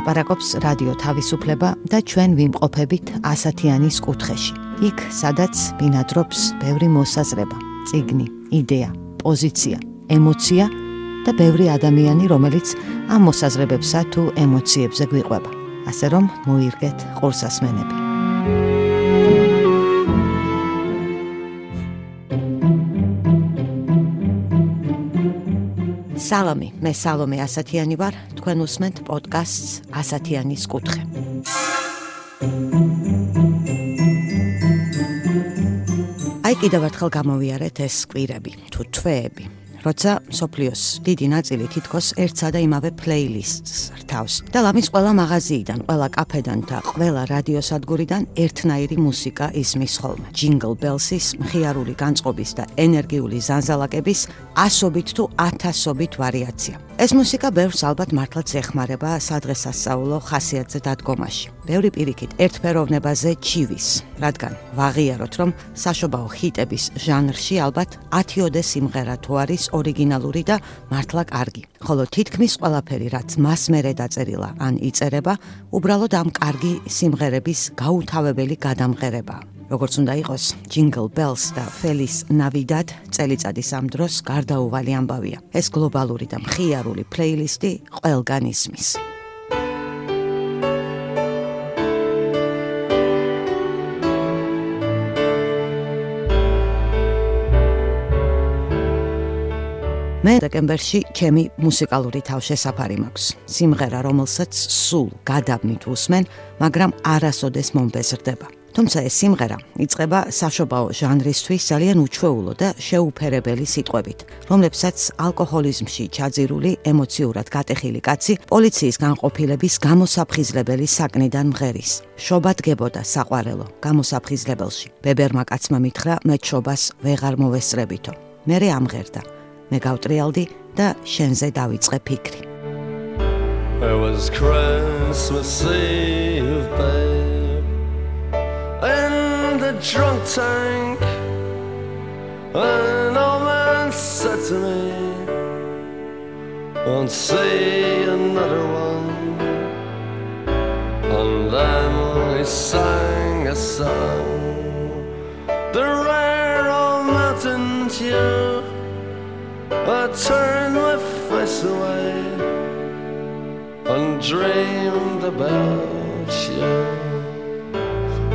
ლაპარაკობს რადიო თავისუფლება და ჩვენ ვიმყოფებით ასათიანის კუთხეში. იქ, სადაც ბინადრობს ბევრი მოსაზრება, ციგნი, იდეა, პოზიცია, ემოცია და ბევრი ადამიანი, რომელიც ამ მოსაზრებებსა თუ ემოციებზე გვიყვება. ასე რომ, მოირგეთ ყურსასმენები. სალამი, მე სალომე ასათიანი ვარ. თქვენ უსმენთ პოდკასტს ასათიანის კუთხე. აი კიდევ ერთხელ გამოვიარეთ ეს კვირები, თუ თვეები. როცა სოფლიოს დიდი ნაწილი თითქოს ერთსა და იმავე პლეილისტს რთავს და ლამის ყველა მაღაზიიდან, ყველა კაფედან და ყველა რადიოსადგურიდან ერთნაირი მუსიკა ისმის ხოლმე. Jingle Bells-ის მხიარული განწყობის და ენერგიული ზანზალაკების ასობით თუ ათასობით ვარიაცია. ეს მუსიკა ბევრს ალბათ მართლაც ეხმარება სადღესასწაულო ხასიათზე დადგომაში. ბევრი პირიქით ერთფეროვნებაზე ჩივის, რადგან ვაღიაროთ, რომ საშობაო ჰიტების ჟანრში ალბათ 10-ოდე სიმღერა თუ არის ორიგინალური და მართლა კარგი. ხოლო თითქმის ყველაფერი, რაც მას მერე დაწერილა ან იწერება, უბრალოდ ამ კარგი სიმღერების გაუთავებელი გადამღერებაა. როგორც უნდა იყოს Jingle Bells და Feliz Navidad წელიწადის ამ დროს გარდაუვალი ამბავია. ეს გლობალური და მხიარული პლეილისტი ყველგან ისმის. მე დეკემბერში ჩემი მუსიკალური თავშესაფარი მაქვს. სიმღერა, რომელსაც სულ გადაბმით უსმენ, მაგრამ არასოდეს მომბეზრდება. თუმცა ეს სიმღერა იწყება საშობაო ჟანრისთვის ძალიან უჩვეულო და შეუფერებელი სიტყვებით, რომლებსაც ალკოჰოლიზმში ჩაძირული ემოციურად გატეხილი კაცი პოლიციის განყოფილების გამოსაფხიზლებელი საკნიდან მღერის. შობა დგებოდა საყვარელო გამოსაფხიზლებელში. ბებერმა კაცმა მითხრა მე შობას ვეღარ მოვესწრებითო. მე ამღერდა. მე გავტრიალდი და შენზე დავიწყე ფიქრი. There was Christmas Eve, babe, in the drunk tank. An old man said to me, Won't see another one. And then he sang a song, the rare old mountain tune. I turned my face away and dreamed about you.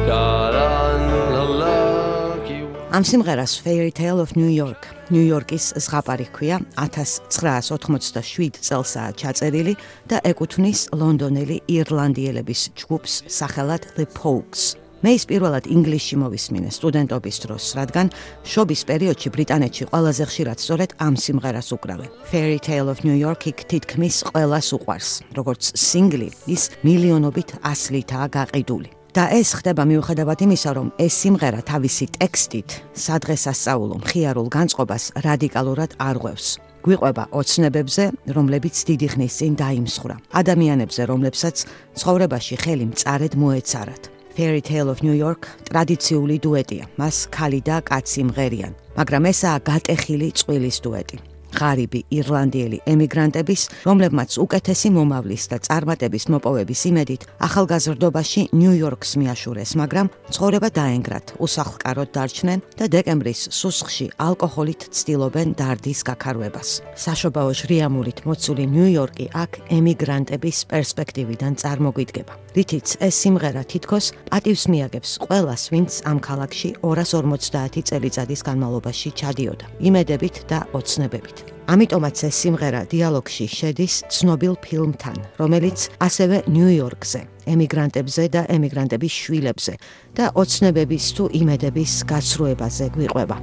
Got on a lucky ამ სიმღერას Fairy Tale of New York, ნიუ-იორკის ზღაპარი ჰქვია 1987 წელსაა ჩაწერილი და ეკუთვნის ლონდონელი ირლანდიელების ჯგუფს სახელად The Pogues. მე ის პირველად ინგლისში მოვისმინე სტუდენტობის დროს, რადგან შობის პერიოდში ბრიტანეთში ყველაზე ხშირად სწორედ ამ სიმღერას უკრავენ. Fairy Tale of New York იქ თითქმის ყველას უყვარს, როგორც სინგლი, ის მილიონობით ასლითაა გაყიდული. და ეს ხდება მიუხედავად იმისა, რომ ეს სიმღერა თავისი ტექსტით სადღესასწაულო მხიარულ განწყობას რადიკალურად არღვევს. გვიყვება ოცნებებზე, რომლებიც დიდი ხნის წინ დაიმსხვრა. ადამიანებზე, რომლებსაც ცხოვრებაში ხელი მწარედ მოეცარათ. Fairy Tale of New York ტრადიციული დუეტია. მას ქალი და კაცი მღერიან, მაგრამ ესაა გატეხილი წვილის დუეტი. ღარიბი ირლანდიელი ემიგრანტების, რომლებმაც უკეთესი მომავლის და წარმატების მოპოვების იმედით ახალგაზრდობაში ნიუ-იორკს მიაშურეს, მაგრამ ცხოვრება დაენგრათ, უსახლკაროდ დარჩნენ და დეკემბრის სუსხში ალკოჰოლით ცდილობენ დარდის გაქარვებას. საშობაო ჟრიამულით მოცული ნიუ-იორკი აქ ემიგრანტების პერსპექტივიდან წარმოგვიდგება. რითიც ეს სიმღერა თითქოს პატივს მიაგებს ყველას, ვინც ამ ქალაქში 250 წელიწადის განმავლობაში ჩადიოდა, იმედებით და ოცნებებით. ამიტომაც ეს სიმღერა დიალოგში შედის ცნობილ ფილმთან, რომელიც ასევე ნიუ-იორკზე, ემიგრანტებზე და ემიგრანტების შვილებზე და ოცნებების თუ იმედების გაცრუებაზე გვიყვება.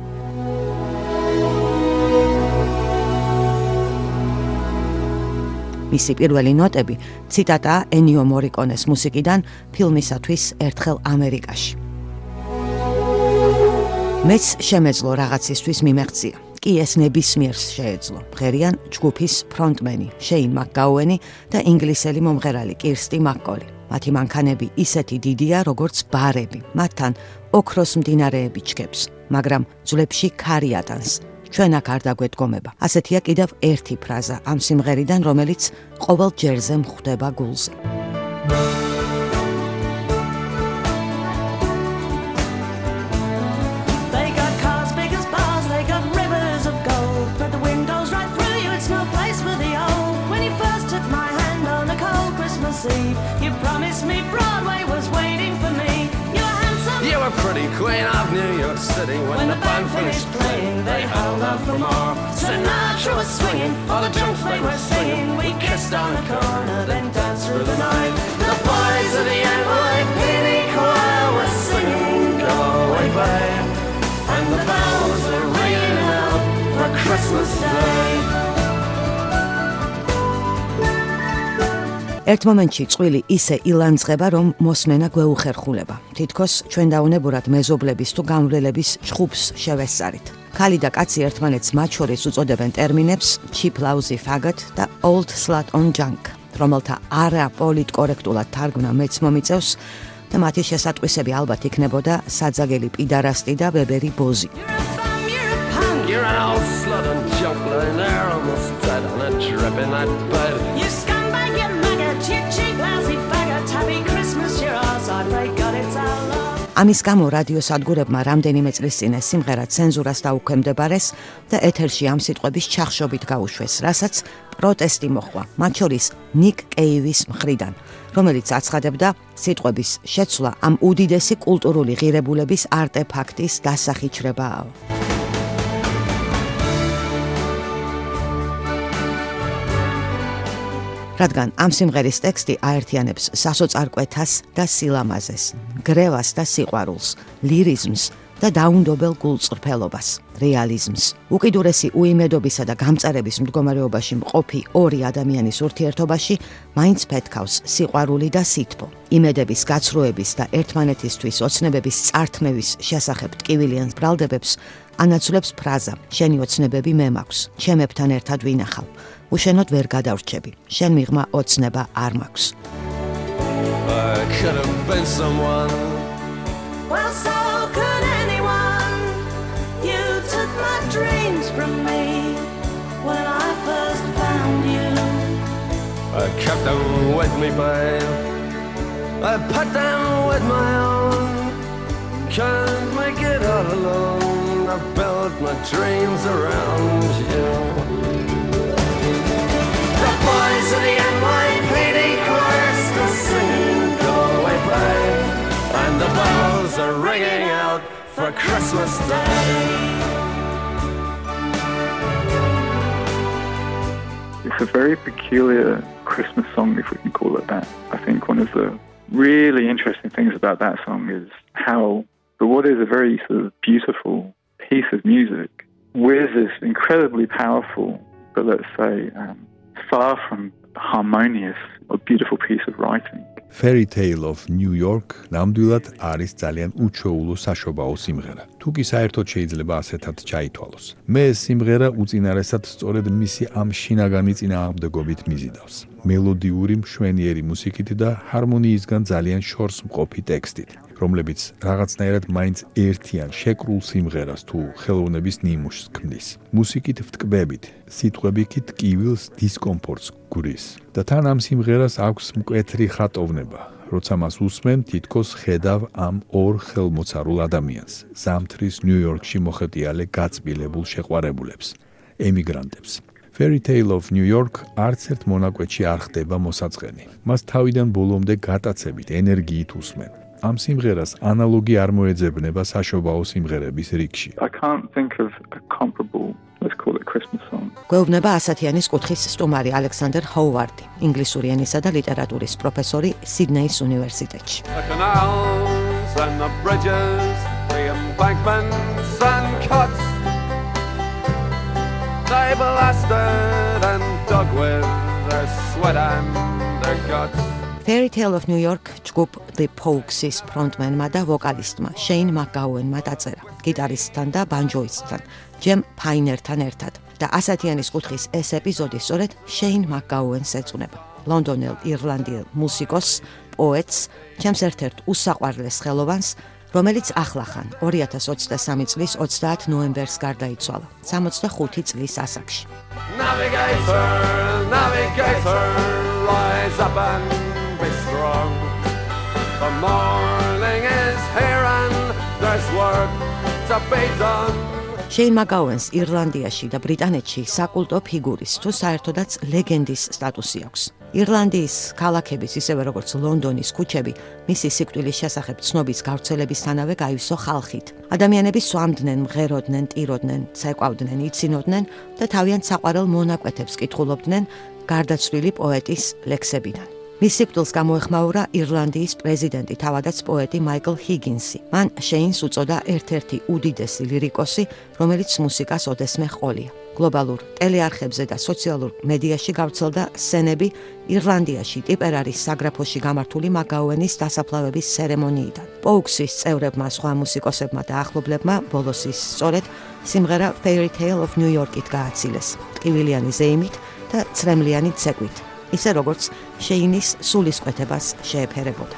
მისი პირველი ნოტები ციტატაა ენიო მორიკონეს მუსიკიდან ფილმისათვის ერთხელ ამერიკაში. მეც შემეძლო რაღაცისთვის მიმეღწია. კი ეს ნებისმიერს შეეძლო. ღერიან ჯგუფის ფრონტმენი შეინ მაკგაუენი და ინგლისელი მომღერალი კირსტი მაკკოლი. მათი მანქანები ისეთი დიდია, როგორც ბარები. მათთან ოქროს მდინარეები ჩქებს, მაგრამ ძვლებში ქარი ატანს. ჩვენ აქ არ დაგვედგომება. ასეთია კიდევ ერთი ფრაზა ამ სიმღერიდან, რომელიც ყოველ ჯერზე მხდება გულზე. queen City. When, when the band finished playing, they held out for more. Sinatra was swinging, all the drums they were singing. We kissed on the corner, then danced through the night. The boys of the NYPD choir were singing, Go away. And the bells were ringing out for Christmas Day. ერთ მომენტში წვილი ისე ილანძღება, რომ მოსმენა გვეუხერხულება. თითქოს ჩვენ დაუნებურად მეზობლების თუ გამრელების ჭხუბს შევესწარით. ქალი და კაცი ერთმანეთს მათ შორის უწოდებენ ტერმინებს cheap lousy faggot და old slut on junk, რომელთა არა პოლიტკორექტულად თარგმნა მეც მომიწევს და მათი შესატყვისები ალბათ იქნებოდა საძაგელი პიდარასტი და ბებერი ბოზი. You're an old slut on junk, lying there almost dead on a drip in that bed. ამის გამო რადიო სადგურებმა რამდენიმე წლის წინ სიმღერა ცენზურას დაუქვემდებარეს და ეთერში ამ სიტყვების ჩახშობით გაუშვეს, რასაც პროტესტი მოხდა, მათ შორის ნიკ კეივის მხრიდან, რომელიც აცხადებდა სიტყვების შეცვლა ამ უდიდესი კულტურული ღირებულების არტეფაქტის დასახიჩრებაა. რადგან ამ სიმღერის ტექსტი აერთიანებს სასოწარკვეთას და სილამაზეს, გრევას და სიყვარულს, ლირიზმს და დაუნდობელ გულწრფელობას, რეალიზმს. უკიდურესი უიმედობისა და გამწარების მდგომარეობაში მყოფი ორი ადამიანის ურთიერთობაში მაინც ფეთქავს სიყვარული და სითბო. იმედების, გაცრუების და ერთმანეთისთვის ოცნებების წართმევის შესახებ ტკივილიან ბრალდებებს ანაცვლებს ფრაზა: შენი ოცნებები მე მაქვს, ჩემებთან ერთად ვინახავ. უშენოდ ვერ გადავრჩები. შენ მიღმა ოცნება არ მაქვს. Well so could anyone. You took my dreams from me when I first found you. I kept them with me babe I put them with my own. Can't make it all alone. I built my dreams around you Christmas Day. It's a very peculiar Christmas song, if we can call it that. I think one of the really interesting things about that song is how, for what is a very sort of beautiful piece of music, with this incredibly powerful, but let's say um, far from harmonious or beautiful piece of writing. Fairy Tale of New York ნამდვილად არის ძალიან უჩვეულო საშობაო სიმღერა. თუ კი საერთოდ შეიძლება ასეთად ჩაითვალოს. მე ეს სიმღერა უწინარესად სწორედ მისი ამ შინაგანი წინააღმდეგობით მიზიდავს. მელოდიური, მშვენიერი მუსიკით და ჰარმონიისგან ძალიან შორს მყოფი ტექსტით. რომლებიც რაღაცნაირად მაინც ერთიან შეკრულ სიმღერას თუ ხელოვნების ნიმუშს ქმნის. მუსიკით ვტკბებით, სიტყვებით კივილს დისკომფორტს გურის. და თან ამ სიმღერას აქვს მკვეთრი ხატოვნება, როცა მას უსმენ, თითქოს ხედავ ამ ორ ხელმოცარულ ადამიანს, ზამთრის ნიუ-იორკში მოხეტიალე გაწბილებულ შეყვარებულებს, ემიგრანტებს. Fairy Tale of New York არც ერთ მონაკვეთში არ ხდება მოსაწყენი. მას თავიდან ბოლომდე გატაცებით ენერგიით უსმენ. ამ სიმღერას ანალოგი არ მოეძებნება საშობაო სიმღერების რიგში. I can't think of a comparable let's call it Christmas song. გვეუბნება ასათიანის კუთხის სტუმარი ალექსანდერ ჰოუარდი, ინგლისური ენისა და ლიტერატურის პროფესორი სიდნეის უნივერსიტეტში. And the bridges, the embankments and cuts They blasted and dug with their sweat and their guts Fairy Tale of New York ჯგუფ The Pogues-ის ფრონტმენმა და ვოკალისტმა შეინ მაკაუენმა დაწერა გიტარისტთან და ბანჯოისტთან, ჯემ ფაინერთან ერთად. და ასათიანის კუთხის ეს ეპიზოდი სწორედ შეინ მაკაუენს ეწუნება. ლონდონელ ირლანდიელ მუსიკოსს, პოეტს, ჩემს ერთ-ერთ უსაყვარლეს ხელოვანს, რომელიც ახლახან 2023 წლის 30 ნოემბერს გარდაიცვალა, 65 წლის ასაკში. Navigator, navigator, rise up and be strong. The morning is here and there's work to be done. შეინ მაგაუენს ირლანდიაში და ბრიტანეთში საკულტო ფიგურის თუ საერთოდაც ლეგენდის სტატუსი აქვს. ირლანდიის ქალაქების, ისევე როგორც ლონდონის ქუჩები, მისი სიკვდილის შესახებ ცნობის გავრცელებისთანავე გაივსო ხალხით. ადამიანები სვამდნენ, მღეროდნენ, ტიროდნენ, ცეკვავდნენ, იცინოდნენ და თავიანთ საყვარელ მონაკვეთებს კითხულობდნენ გარდაცვლილი პოეტის ლექსებიდან. მის სიკვდილს გამოეხმაურა ირლანდიის პრეზიდენტი, თავადაც პოეტი მაიკლ ჰიგინსი. მან შეინს უწოდა ერთ-ერთი უდიდესი ლირიკოსი, რომელიც მუსიკას ოდესმე ყოლია. გლობალურ ტელეარხებზე და სოციალურ მედიაში გავრცელდა სცენები ირლანდიაში ტიპერარის საგრაფოში გამართული მაგაუენის დასაფლავების ცერემონიიდან. პოუქსის წევრებმა, სხვა მუსიკოსებმა და ახლობლებმა ბოლოს ის სწორედ სიმღერა Fairy Tale of New York-ით გააცილეს. ტკივილიანი ზეიმით და ცრემლიანი ცეკვით. ისე როგორც შეინის სულისკვეთებას შეეფერებოდა.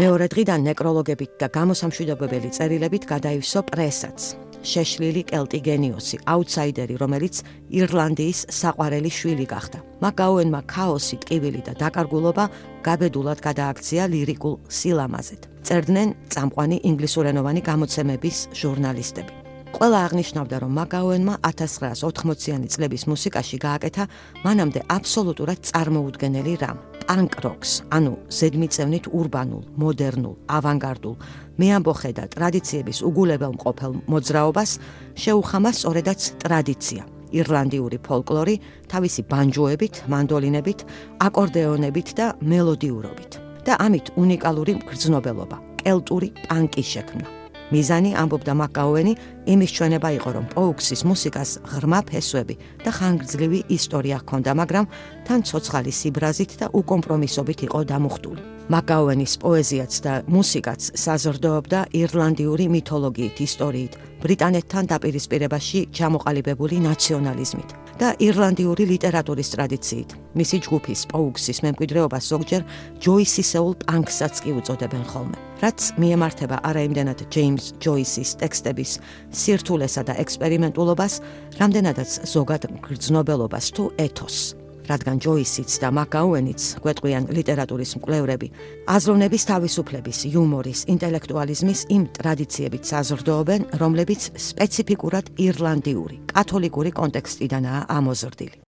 მეორე დღიდან ნეკროლოგებით და გამოსამშვიდობებელი წერილებით გადაივსო პრესაც. შეშლილი კელტი გენიოსი, აუთსაიდერი, რომელიც ირლანდიის საყვარელი შვილი გახდა. მაგაუენმა ქაოსი, ტკივილი და დაკარგულობა გაბედულად გადააქცია ლირიკულ სილამაზედ. წერდნენ წამყვანი ინგლისურენოვანი გამოცემების ჟურნალისტები. ყველა აღნიშნავდა, რომ მაგაუენმა 1980-იანი წლების მუსიკაში გააკეთა მანამდე აბსოლუტურად წარმოუდგენელი რამ. პანკ როკს, ანუ ზედმიწევნით урბანულ, მოდერნულ, ავანგარდულ, მეამბოხე და ტრადიციების უგულებელ მყოფელ მოძრაობას შეუხამა სწორედაც ტრადიცია. ირლანდიური ფოლკლორი თავისი ბანჯოებით, მანდოლინებით, აკორდეონებით და მელოდიურობით და ამით უნიკალური გრძნობელობა, კელტური პანკი შექმნა. მიზანი ამბობდა მაკაუენი იმის ჩვენება იყო რომ პოუქსის მუსიკას ღრმა ფესვები და ხანგრძლივი ისტორია ჰქონდა მაგრამ თან ცოცხალი სიბრაზით და უკომპრომისობით იყო დამუხტული. მაკაუენის პოეზიაც და მუსიკაც საზრდოობდა ირლანდიური მითოლოგიით ისტორიით ბრიტანეთთან დაპირისპირებაში ჩამოყალიბებული ნაციონალიზმით და ირლანდიური ლიტერატურის ტრადიციით. მისი ჯგუფის პოუქსის მემკვიდრეობას ზოგჯერ ჯოისისეულ პანკსაც კი უწოდებენ ხოლმე. რაც მიემართება არაიმდენად ჯეიმს ჯოისის ტექსტების სირთულესა და ექსპერიმენტულობას, რამდენადაც ზოგად გრძნობელობას თუ ეთოსს. რადგან ჯოისიც და მაკაუენიც გვეტყვიან ლიტერატურის მკვლევრები, აზროვნების თავისუფლების, იუმორის, ინტელექტუალიზმის იმ ტრადიციებით საზრდოობენ, რომლებიც სპეციფიკურად ირლანდიური, კათოლიკური კონტექსტიდანაა ამოზრდილი.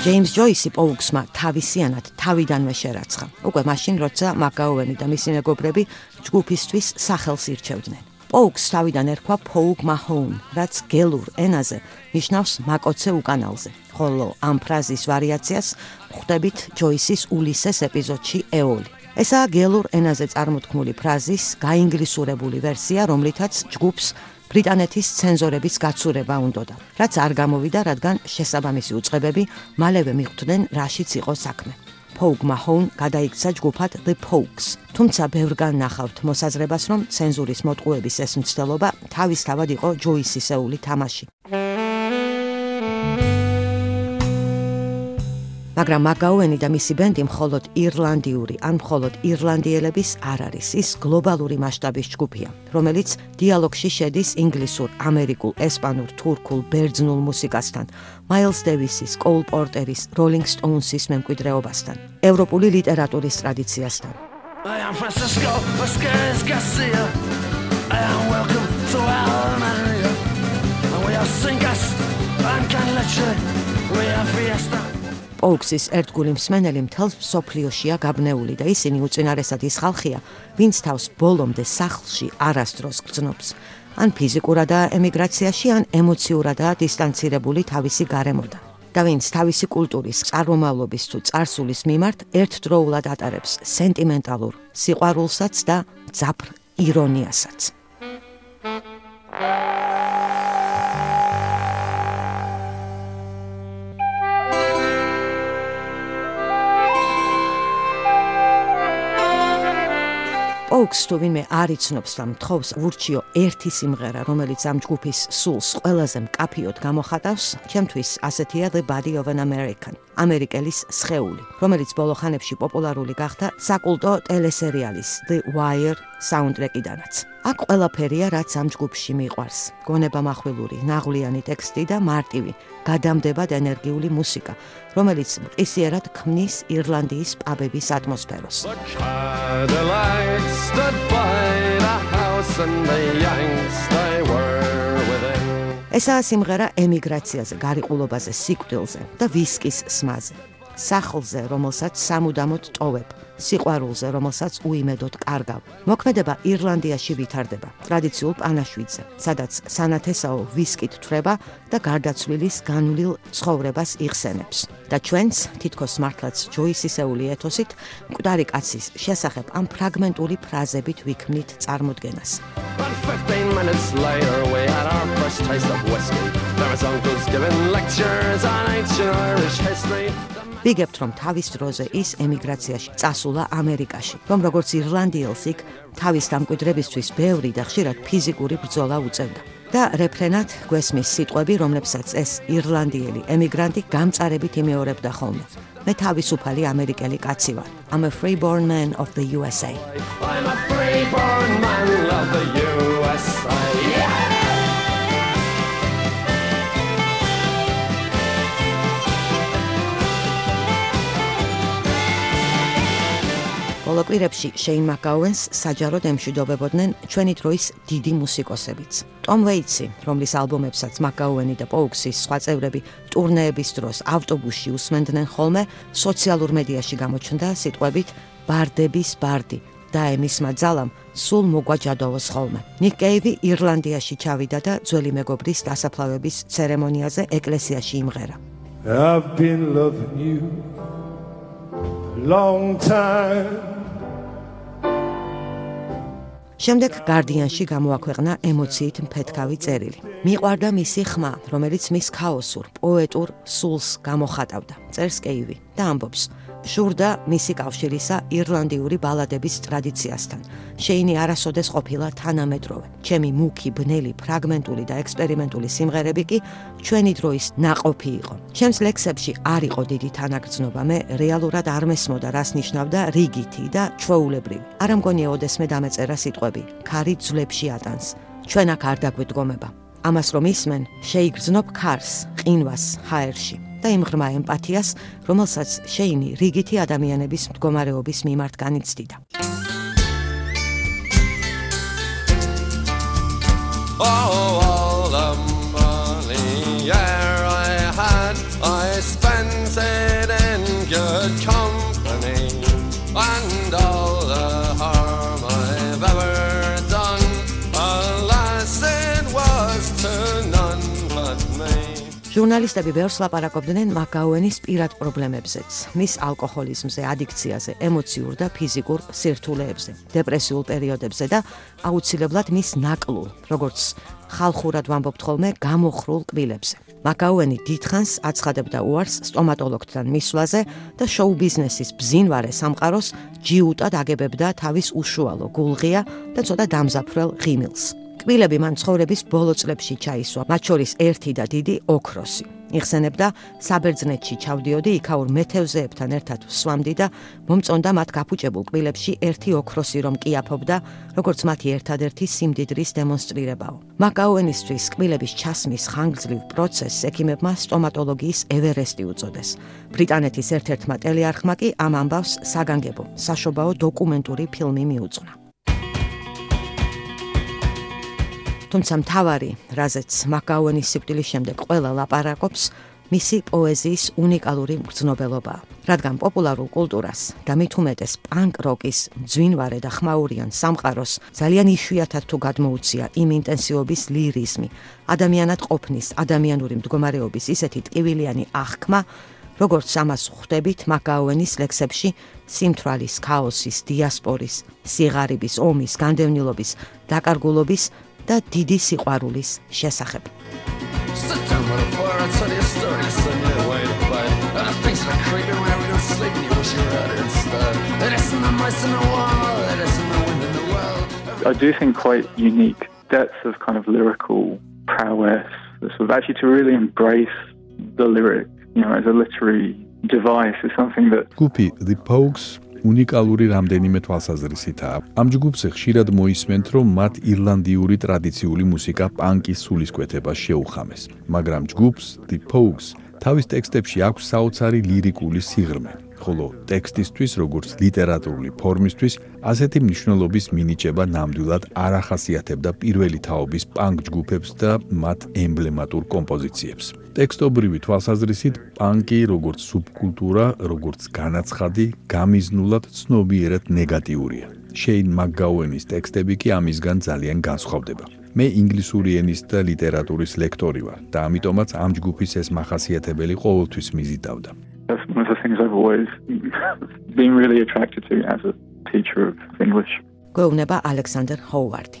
ჯეიმს ჯოისი პოუქსმა თავისიანად თავიდანვე შერაცხა. უკვე მაშინ, როცა მაკაუენი და მისი მეგობრები ჯგუფისთვის სახელს ირჩევდნენ. პოუქს თავიდან ერქვა პოუგ მაჰოუნ, რაც გელურ ენაზე ნიშნავს მაკოცე უკანალზე. ხოლო ამ ფრაზის ვარიაციას ხვდებით ჯოისის ულისეს ეპიზოდში ეოლი. ესაა გელურ ენაზე წარმოთქმული ფრაზის გაინგლისურებული ვერსია, რომლითაც ჯგუფს ბრიტანეთის ცენზორების გაცურება უნდოდა, რაც არ გამოვიდა, რადგან შესაბამისი უწყებები მალევე მიხვდნენ, რაშიც იყო საქმე. Pogue Mahone გადაიქცა ჯგუფად The Pogues. თუმცა ბევრგან ნახავთ მოსაზრებას, რომ ცენზურის მოტყუების ეს მცდელობა თავისთავად იყო ჯოისისეული თამაში. მაგრამ მაგაუენი და მისი ბენდი მხოლოდ ირლანდიური ან მხოლოდ ირლანდიელების არ არის. ის გლობალური მასშტაბის ჯგუფია რომელიც დიალოგში შედის ინგლისურ, ამერიკულ, ესპანურ, თურქულ, ბერძნულ მუსიკასთან მაილს დევისის, კოულ პორტერის, როლინგ სტოუნსის მემკვიდრეობასთან ევროპული ლიტერატურის ტრადიციასთან. I am Francisco Vasquez Garcia. I am welcome to Almeria And we are singers and can let you. We are fiesta პოუქსის ერთგული მსმენელი მთელს სოფლიოშია გაბნეული და ისინი უწინარესად ის ხალხია, ვინც თავს ბოლომდე სახლში არასდროს გრძნობს. ან ფიზიკურადაა ემიგრაციაში, ან ემოციურადაა დისტანცირებული თავისი გარემოდან. და ვინც თავისი კულტურის, წარმომავლობის თუ წარსულის მიმართ ერთდროულად ატარებს სენტიმენტალურ სიყვარულსაც და ძაფრ ირონიასაც. პოუქს თუ ვინმე არ იცნობს და მთხოვს ურჩიო ერთი სიმღერა, რომელიც ამ ჯგუფის სულს ყველაზე მკაფიოდ გამოხატავს, ჩემთვის ასეთია The Body of an American. ამერიკელის სხეული, რომელიც ბოლო ხანებში პოპულარული გახდა საკულტო ტელესერიალის The Wire საუნდტრეკიდანაც. აქ ყველაფერია, რაც ამ ჯგუფში მიყვარს. გონება מחვილური, ნაღვლიანი ტექსტი და მარტივი, გადამდებად ენერგიული მუსიკა, რომელიც ისიერად ქმნის ირლანდიის პაბების ატმოსფეროს. ესაა სიმღერა ემიგრაციაზე, გარიყულობაზე, სიკვდილზე და ვისკის სმაზე. სახლზე, რომელსაც სამუდამოდ ტოვებ. სიყვარულზე, რომელსაც უიმედოდ კარგავ. მოქმედება ირლანდიაში ვითარდება, ტრადიციულ პანაშვიდზე, სადაც სანათესაო ვისკით თრება და გარდაცვლილის განვლილ ცხოვრებას იხსენებს. და ჩვენც თითქოს მართლაც ჯოისისეული ეთოსით მკვდარი კაცის შესახებ ამ ფრაგმენტული ფრაზებით ვიქმნით წარმოდგენას. 15 minutes later we had our first taste of whiskey. There was uncles giving lectures on ancient Irish history. ვიგებთ რომ თავის დროზე ის ემიგრაციაში წასულა ამერიკაში რომ როგორც ირლანდიელს იქ თავის დამკვიდრებისთვის ბევრი და ხშირად ფიზიკური ბრძოლა უწევდა. და რეფრენად გვესმის სიტყვები რომლებსაც ეს ირლანდიელი ემიგრანტი გამწარებით იმეორებდა ხოლმე. მე თავისუფალი ამერიკელი კაცი ვარ I'm a freeborn man of the USA. I'm a freeborn man of the USA ბოლო კვირებში შეინ მაკაუენს საჯაროდ ემშვიდობებოდნენ ჩვენი დროის დიდი მუსიკოსებიც. ტომ ვეიცი, რომლის ალბომებსაც მაკაუენი და პოუქსის სხვა წევრები ტურნეების დროს ავტობუსში უსმენდნენ ხოლმე, სოციალურ მედიაში გამოჩნდა სიტყვებით ბარდების ბარდი და ემისმა ძალამ სულ მოგვაჯადოვოს ხოლმე. ნიკ კეივი ირლანდიაში ჩავიდა და ძველი მეგობრის დასაფლავების ცერემონიაზე ეკლესიაში იმღერა. I've been loving you long time შემდეგ Guardian-ში გამოაქვეყნა ემოციით მფეთქავი წერილი. მიყვარდა მისი ხმა, რომელიც მის ქაოსურ, პოეტურ სულს გამოხატავდა. წერს კეივი და ამბობს: შურდა მისი კავშირისა irlandიური ბალადების ტრადიციასთან. შეინი არასოდეს ყოფილა თანამედროვე. ჩემი მუქი, ბნელი, ფრაგმენტული და ექსპერიმენტული სიმღერები კი ჩვენი დროის ناყოფი იყო. ჩემს ლექსებში არ იყო დიდი თანაგრძნობა, მე რეალურად არ მესმოდა, რას ნიშნავდა რიგითი და ჩვეულებრივი. არ ამგონია ოდესმე დამეწერა სიტყვები. ქარი ძვლებში ატანს. ჩვენ აქ არ დაგვედგომება. ამას რომ ისმენ, შეიგრძნობ ქარს, ყინვას ჰაერში. და იმ ღრმა ემპათიას, რომელსაც შეინი რიგითი ადამიანების მდგომარეობის მიმართ განიცდიდა. Oh, all the money yeah, ჟურნალისტები ბევრს ლაპარაკობდნენ მაკაუენის პირად პრობლემებზეც, მის ალკოჰოლიზმზე, ადიქციაზე, ემოციურ და ფიზიკურ სირთულეებზე, დეპრესიულ პერიოდებზე და აუცილებლად მის ნაკლულ, როგორც ხალხურად ვამბობთ ხოლმე, გამოხრულ კბილებზე. მაკაუენი დიდხანს აცხადებდა უარს სტომატოლოგთან მისვლაზე და შოუ ბიზნესის ბზინვარე სამყაროს ჯიუტად აგებებდა თავის უშუალო გულღია და ცოტა დამზაფრელ ღიმილს. კბილები მან ცხოვრების ბოლო წლებში ჩაისვა, მათ შორის ერთი და დიდი ოქროსი. იხსენებდა, საბერძნეთში ჩავდიოდი, იქაურ მეთევზეებთან ერთად ვსვამდი და მომწონდა მათ გაფუჭებულ კბილებში ერთი ოქროსი რომ კიაფობდა, როგორც მათი ერთადერთი სიმდიდრის დემონსტრირებაო. მაკაუენისთვის კბილების ჩასმის ხანგრძლივ პროცესს ექიმებმა სტომატოლოგიის ევერესტი უწოდეს. ბრიტანეთის ერთ-ერთმა ტელეარხმა კი ამ ამბავს საგანგებო, საშობაო დოკუმენტური ფილმი მიუძღვნა. თუმცა მთავარი, რაზეც მაკაუენის სიკვდილის შემდეგ ყველა ლაპარაკობს, მისი პოეზიის უნიკალური მგრძნობელობა. რადგან პოპულარულ კულტურას და მით უმეტეს პანკ როკის ძვინვარე და ხმაურიან სამყაროს ძალიან იშვიათად თუ გადმოუცია იმ ინტენსივობის ლირიზმი, ადამიანად ყოფნის, ადამიანური მდგომარეობის ისეთი ტკივილიანი აღქმა, როგორც ამას ხვდებით მაკაუენის ლექსებში სიმთვრალის, ქაოსის, დიასპორის, სიღარიბის, ომის, განდევნილობის, დაკარგულობის და დიდი სიყვარულის შესახებ. I do think quite unique depths of kind of lyrical prowess, sort of actually to really embrace the lyric, you know, as a literary device is something that Gupi the Pogues უნიკალური რამდენიმე თვალსაზრისითაა. ამ ჯგუფზე ხშირად მოისმენთ, რომ მათ ირლანდიური ტრადიციული მუსიკა პანკის სულისკვეთებას შეუხამეს, მაგრამ ჯგუფს The Pogues თავის ტექსტებში აქვს საოცარი ლირიკული სიღრმე. ხოლო ტექსტისთვის, როგორც ლიტერატურული ფორმისთვის, ასეთი მნიშვნელობის მინიჭება ნამდვილად არ ახასიათებდა პირველი თაობის პანკ ჯგუფებს და მათ ემბლემატურ კომპოზიციებს. ტექსტობრივი თვალსაზრისით, პანკი როგორც სუბკულტურა, როგორც განაცხადი, გამიზნულად ცნობიერად ნეგატიურია. შეინ მაგგაუენის ტექსტები კი ამისგან ძალიან განსხვავდება. მე ინგლისური ენის და ლიტერატურის ლექტორი ვარ და ამიტომაც ამ ჯგუფის ეს მახასიათებელი ყოველთვის მიზიდავდა. that's one of the things I've always been really attracted to as a teacher of English. გვეუბნება ალექსანდრ ჰოუარდი.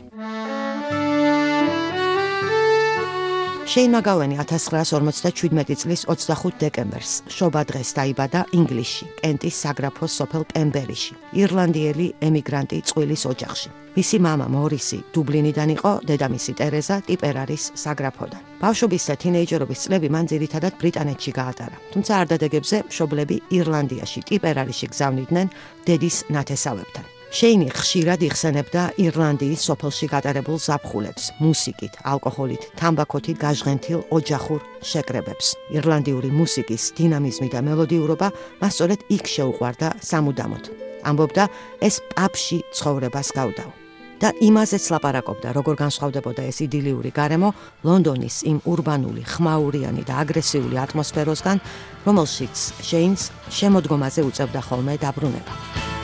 შეინ მაგავენი 1957 წლის 25 დეკემბერს შობა დღეს დაიბადა ინგლისში, კენტის საგრაფოს სოფელ პემბერიში, ირლანდიელი ემიგრანტი წყვილის ოჯახში. მისი მამა მორისი დუბლინიდან იყო, დედამისი ტერეზა ტიპერარის საგრაფოდან. ბავშვობის და თინეიჯერობის წლები მან ძირითადად ბრიტანეთში გაატარა, თუმცა არდადეგებზე მშობლები ირლანდიაში, ტიპერარიში გზავნიდნენ დედის ნათესავებთან. შეინი ხშირად იხსენებდა ირლანდიის სოფელში გატარებულ ზაფხულებს, მუსიკით, ალკოჰოლით, თამბაქოთი გაჟღენთილ ოჯახურ შეკრებებს. ირლანდიური მუსიკის დინამიზმი და მელოდიურობა მას სწორედ იქ შეუყვარდა სამუდამოდ. ამბობდა, ეს პაპში ცხოვრებას გავდაო. და იმაზეც ლაპარაკობდა, როგორ განსხვავდებოდა ეს იდილიური გარემო ლონდონის იმ урბანული, ხმაურიანი და აგრესიული ატმოსფეროსგან, რომელშიც შეინს შემოდგომაზე უწევდა ხოლმე დაბრუნება.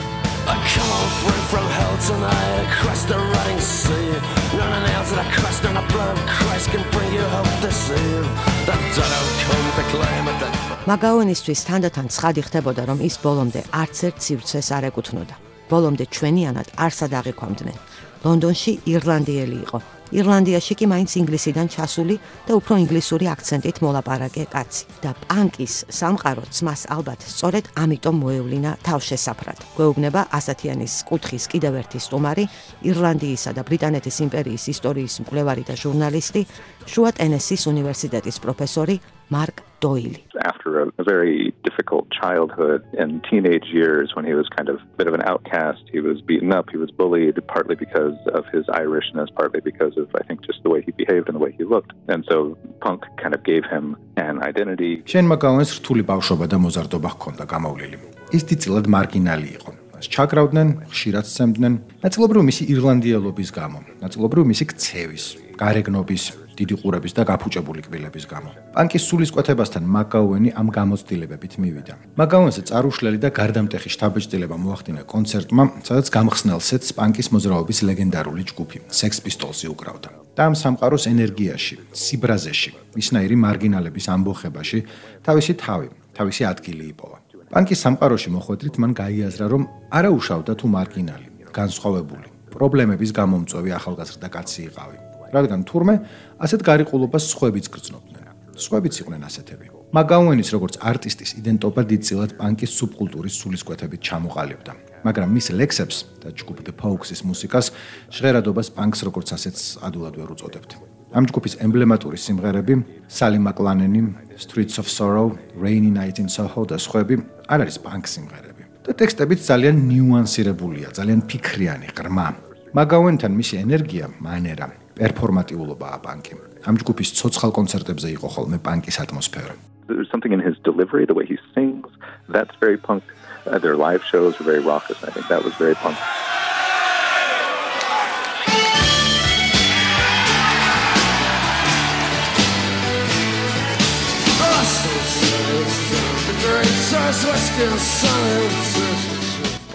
I come off went from hell tonight across the running sea. None of nails that I crushed on the blood of Christ can bring you hope to save. That don't come to claim it that მაგაონისთვის თანდათან ცხადი ხდებოდა რომ ის ბოლომდე არც ერთ ცივცეს არ ეკუთვნოდა. ბოლომდე ჩვენიანად არსად აღიქვამდნენ. ლონდონში ირლანდიელი იყო. ირლანდიაში კი მაინც ინგლისიდან ჩასული და უფრო ინგლისური აქცენტით მოლაპარაკე კაცი. და პანკის სამყაროც მას ალბათ სწორედ ამიტომ მოევლინა თავშესაფრად. გვეუბნება ასათიანის კუთხის კიდევ ერთი სტუმარი, ირლანდიისა და ბრიტანეთის იმპერიის ისტორიის მკვლევარი და ჟურნალისტი, შუა ტენესის უნივერსიტეტის პროფესორი მარკ Doyle. After a, a, very difficult childhood and teenage years when he was kind of a bit of an outcast, he was beaten up, he was bullied, partly because of his Irishness, partly because of, I think, just the way he behaved and the way he looked. And so punk kind of gave him an identity. შენ მაგაუენს რთული ბავშვობა და მოზარდობა ჰქონდა გამოვლილი. ის დიდწილად მარგინალი იყო. მას ჩაკრავდნენ, ხშირად სცემდნენ, ნაწილობრივ მისი ირლანდიელობის გამო, ნაწილობრივ მისი ქცევის, გარეგნობის, დიდი ყურების და გაფუჭებული კბილების გამო. პანკის სულისკვეთებასთან მაკაუენი ამ გამოცდილებებით მივიდა. მაკაუენს წარუშლელი და გარდამტეხი შთაბეჭდილება მოახდინა კონცერტმა, სადაც გამხსნელსეც პანკის მოძრაობის ლეგენდარული ჯგუფი Sex Pistols-ი უკრავდა. და ამ სამყაროს ენერგიაში, სიბრაზეში, მისნაირი მარგინალების ამბოხებაში თავისი თავი, თავისი ადგილი იპოვა. პანკის სამყაროში მოხვედრით მან გაიაზრა, რომ არა უშავდა თუ მარგინალი, განსხვავებული, პრობლემების გამომწვევი ახალგაზრდა კაცი იყავი. რადგან თურმე ასეთ გარიყულობას სხვებიც გრძნობდნენ. სხვებიც იყვნენ ასეთები. მაგაუენის როგორც არტისტის იდენტობა დიდწილად პანკის სუბკულტურის სულისკვეთებით ჩამოყალიბდა. მაგრამ მის ლექსებს და ჯგუფ The Pogues-ის მუსიკას ჟღერადობას პანკს როგორც ასეთს ადულად ვერ უწოდებთ. ამ ჯგუფის ემბლემატური სიმღერები Sally McLaren-ი, Streets of Sorrow, Rainy Night in Soho და სხვები არ არის პანკ სიმღერები. და ტექსტებიც ძალიან ნიუანსირებულია, ძალიან ფიქრიანი, ღრმა. მაგაუენთან მისი ენერგია, მანერა პერფორმატიულობაა პანკი. ამ ჯგუფის ცოცხალ კონცერტებზე იყო ხოლმე პანკის ატმოსფერო. There's something in his delivery, the way he sings, that's very punk. Uh, their live shows are very raucous. I think that was very punk.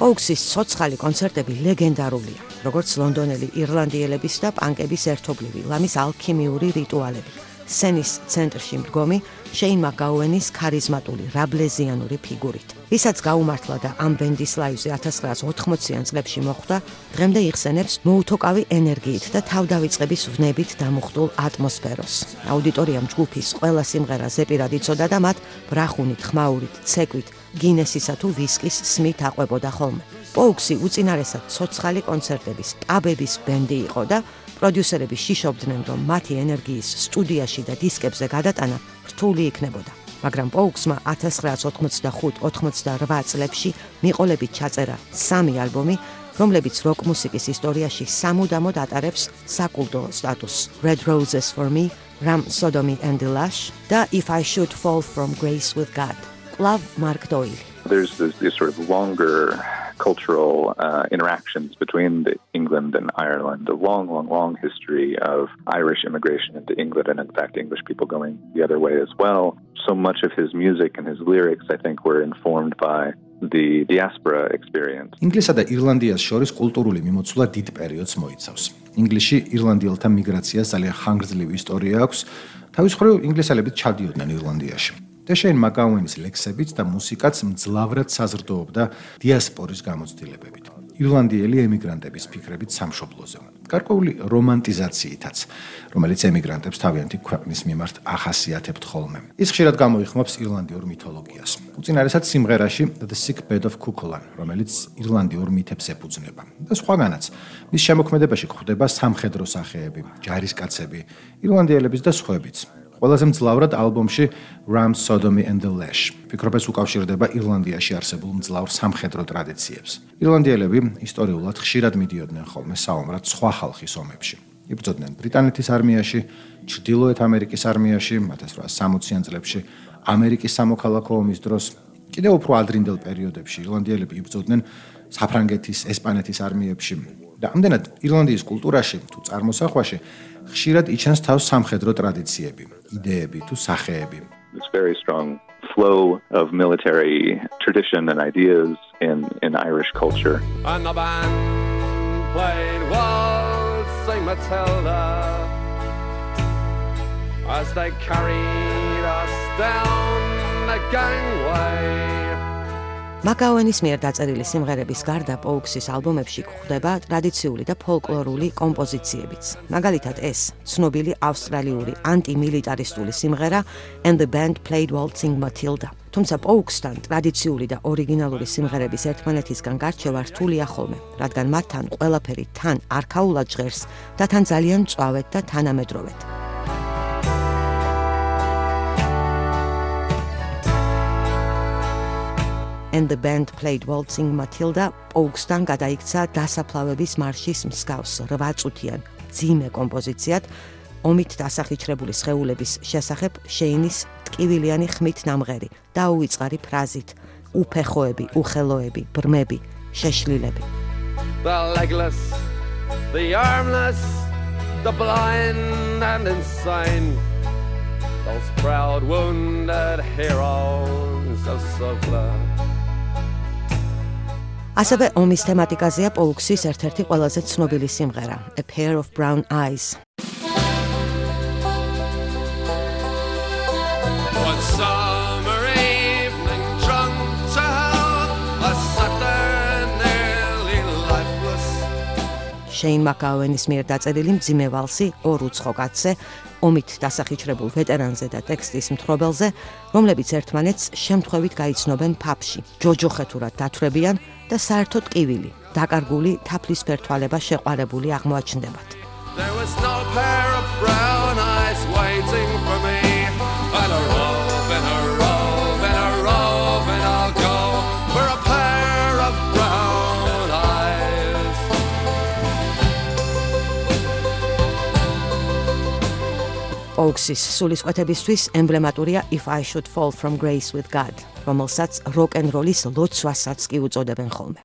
ოუქსის ცოცხალი კონცერტები ლეგენდარულია. როგორც ლონდონელი ირლანდიელების და პანკების ერთობლივი ლამის ალქიმიური რიტუალები. სენის ცენტრში მდგომი შეინ მაგაუენის ქარიზმატული რაბლეზიანური ფიგურით. ვისაც გაუმართლა და ამ ბენდის ლაივზე 1980-იან წლებში მოხვდა, დღემდე იხსენებს მოუთოკავი ენერგიით და თავდავიწყების ვნებით დამუხტულ ატმოსფეროს. აუდიტორიამ ჯგუფის ყველა სიმღერა ზეპირად იცოდა და მათ ბრახუნით, ხმაურით, ცეკვით, გინესისა თუ ვისკის სმით აყვებოდა ხოლმე. პოუქსი უწინარესად ცოცხალი კონცერტების, პაბების ბენდი იყო და პროდიუსერები შიშობდნენ, რომ მათი ენერგიის სტუდიაში და დისკებზე გადატანა რთული იქნებოდა. მაგრამ პოუქსმა 1985-88 წლებში მიყოლებით ჩაწერა სამი ალბომი, რომლებიც როკ მუსიკის ისტორიაში სამუდამოდ ატარებს საკულტო სტატუსს. Red Roses for Me, Ram Sodomy and the Lush და If I Should Fall from Grace with God. Love Mark Doyle. There's this, this sort of longer cultural uh, interactions between the England and Ireland, a long, long, long history of Irish immigration into England, and in fact, English people going the other way as well. So much of his music and his lyrics, I think, were informed by the diaspora experience. ინგლისსა და ირლანდიას შორის კულტურული მიმოცვლა დიდ პერიოდს მოიცავს. ინგლისში ირლანდიელთა მიგრაციას ძალიან ხანგრძლივი ისტორია აქვს. თავის მხრივ ინგლისელები ჩადიოდნენ ირლანდიაში. დეშენ მაკაუენის ლექსებით და მუსიკაც მძლავრად საზრდოობდა დიასპორის გამოცდილებებით. ირლანდიელი ემიგრანტების ფიქრებით სამშობლოზე. გარკვეული რომანტიზაციითაც, რომელიც ემიგრანტებს თავიანთი ქვეყნის მიმართ ახასიათებთ ხოლმე. ის ხშირად გამოიხმობს ირლანდიურ მითოლოგიას. უწინარესად სიმღერაში The Sick Bed of Cuchulain, რომელიც ირლანდიურ მითებს ეფუძნება. და სხვაგანაც, მის შემოქმედებაში გვხვდება სამხედრო სახეები, ჯარისკაცები, ირლანდიელების და სხვაებიც. ყველაზე მძლავრად ალბომში Ram Sodomy and the Lash. ფიქრობ ეს უკავშირდება ირლანდიაში არსებულ მძლავრ სამხედრო ტრადიციებს. ირლანდიელები ისტორიულად ხშირად მიდიოდნენ ხოლმე საომრად სხვა ხალხის ომებში. იბრძოდნენ ბრიტანეთის არმიაში, ჩრდილოეთ ამერიკის არმიაში 1860-იან წლებში, ამერიკის სამოქალაქო ომის დროს, კიდევ უფრო ადრინდელ პერიოდებში ირლანდიელები იბრძოდნენ საფრანგეთის, ესპანეთის არმიებში. და ამდენად ირლანდიის კულტურაში თუ წარმოსახვაში ხშირად იჩენს თავს სამხედრო ტრადიციები, იდეები თუ სახეები. It's very strong flow of military tradition and ideas in in Irish culture. And the band played Waltzing Matilda as they carried us down the gangway. მაკაუენის მიერ დაწერილი სიმღერების გარდა პოუქსის ალბომებში გვხვდება ტრადიციული და ფოლკლორული კომპოზიციებიც. მაგალითად ეს ცნობილი ავსტრალიური ანტიმილიტარისტული სიმღერა And the band played waltzing Matilda. თუმცა პოუქსთან ტრადიციული და ორიგინალური სიმღერების ერთმანეთისგან გარჩევა რთულია ხოლმე, რადგან მათთან ყველაფერი თან არქაულად ჟღერს და თან ძალიან წვავეთ და თანამედროვეთ. And the band played waltzing Matilda Oakstan გადაიქცა დასაფლავების მარშის მსგავს 8 წუთიან ძიმე კომპოზიციად ომით დასახიჩრებული სხეულების შესახებ შეინის ტკივილიანი ხმით ნამღერი და უიწყარი ფრაზით უფეხოები, უხელოები, ბრმები, შეშლილები. The legless, the armless, the blind and insane. Those proud wounded heroes of Sofla. ასევე ომის თემატიკაზეა პოლუქსის ერთ-ერთი ყველაზე ცნობილი სიმღერა A Pair of Brown Eyes. შეინ მაკაუენის მიერ დაწერილი მძიმე ვალსი ორ უცხო კაცზე ომით დასახიჩრებულ ვეტერანზე და ტექსტის მთხრობელზე, რომლებიც ერთმანეთს შემთხვევით გაიცნობენ ფაფში. ჯოჯოხეთურად დათვრებიან და საერთოდ ტკივილი, დაკარგული თაფლის ფერთვალება შეყარებული აღმოაჩნდებათ. There was no pair of brown eyes waiting for me. A rope and a rope and a rope and I'll go for a pair of brown eyes. Oxis სულისკვეთებისთვის ემბლემატურია If I should fall from grace with God. რომელსაც როკ ენ როლის ლოცვასაც კი უწოდებენ ხოლმე.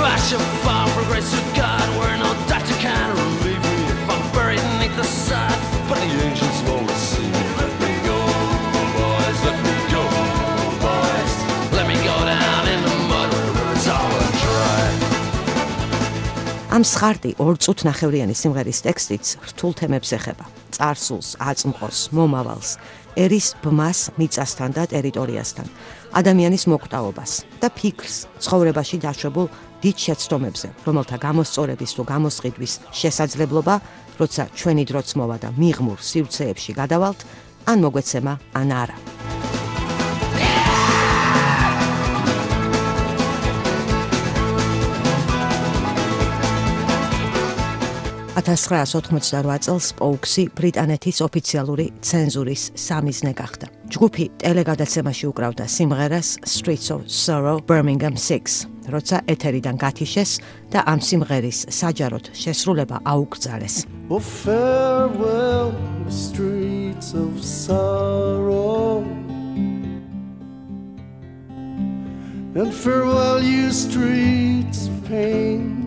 Rush of far progress ამ სხარტი ორ წუთ ნახევრიანი სიმღერის ტექსტიც რთულ თემებს ეხება. წარსულს, აწმყოს, მომავალს, ერის ბმას მიწასთან და ტერიტორიასთან, ადამიანის მოკვდაობას და ფიქრს, ცხოვრებაში დაშვებულ დიდ შეცდომებზე, რომელთა გამოსწორების თუ გამოსყიდვის შესაძლებლობა, როცა ჩვენი დროც მოვა და მიღმურ სივრცეებში გადავალთ, ან მოგვეცემა ან არა. 1988 წელს პოუქსი ბრიტანეთის ოფიციალური ცენზურის სამიზნე გახდა. ჯგუფი ტელეგადაცემაში უკრავდა სიმღერას Streets of Sorrow Birmingham 6, როცა ეთერიდან გათიშეს და ამ სიმღერის საჯაროდ შესრულება აუკრძალეს. Oh farewell streets of sorrow And farewell you streets of pain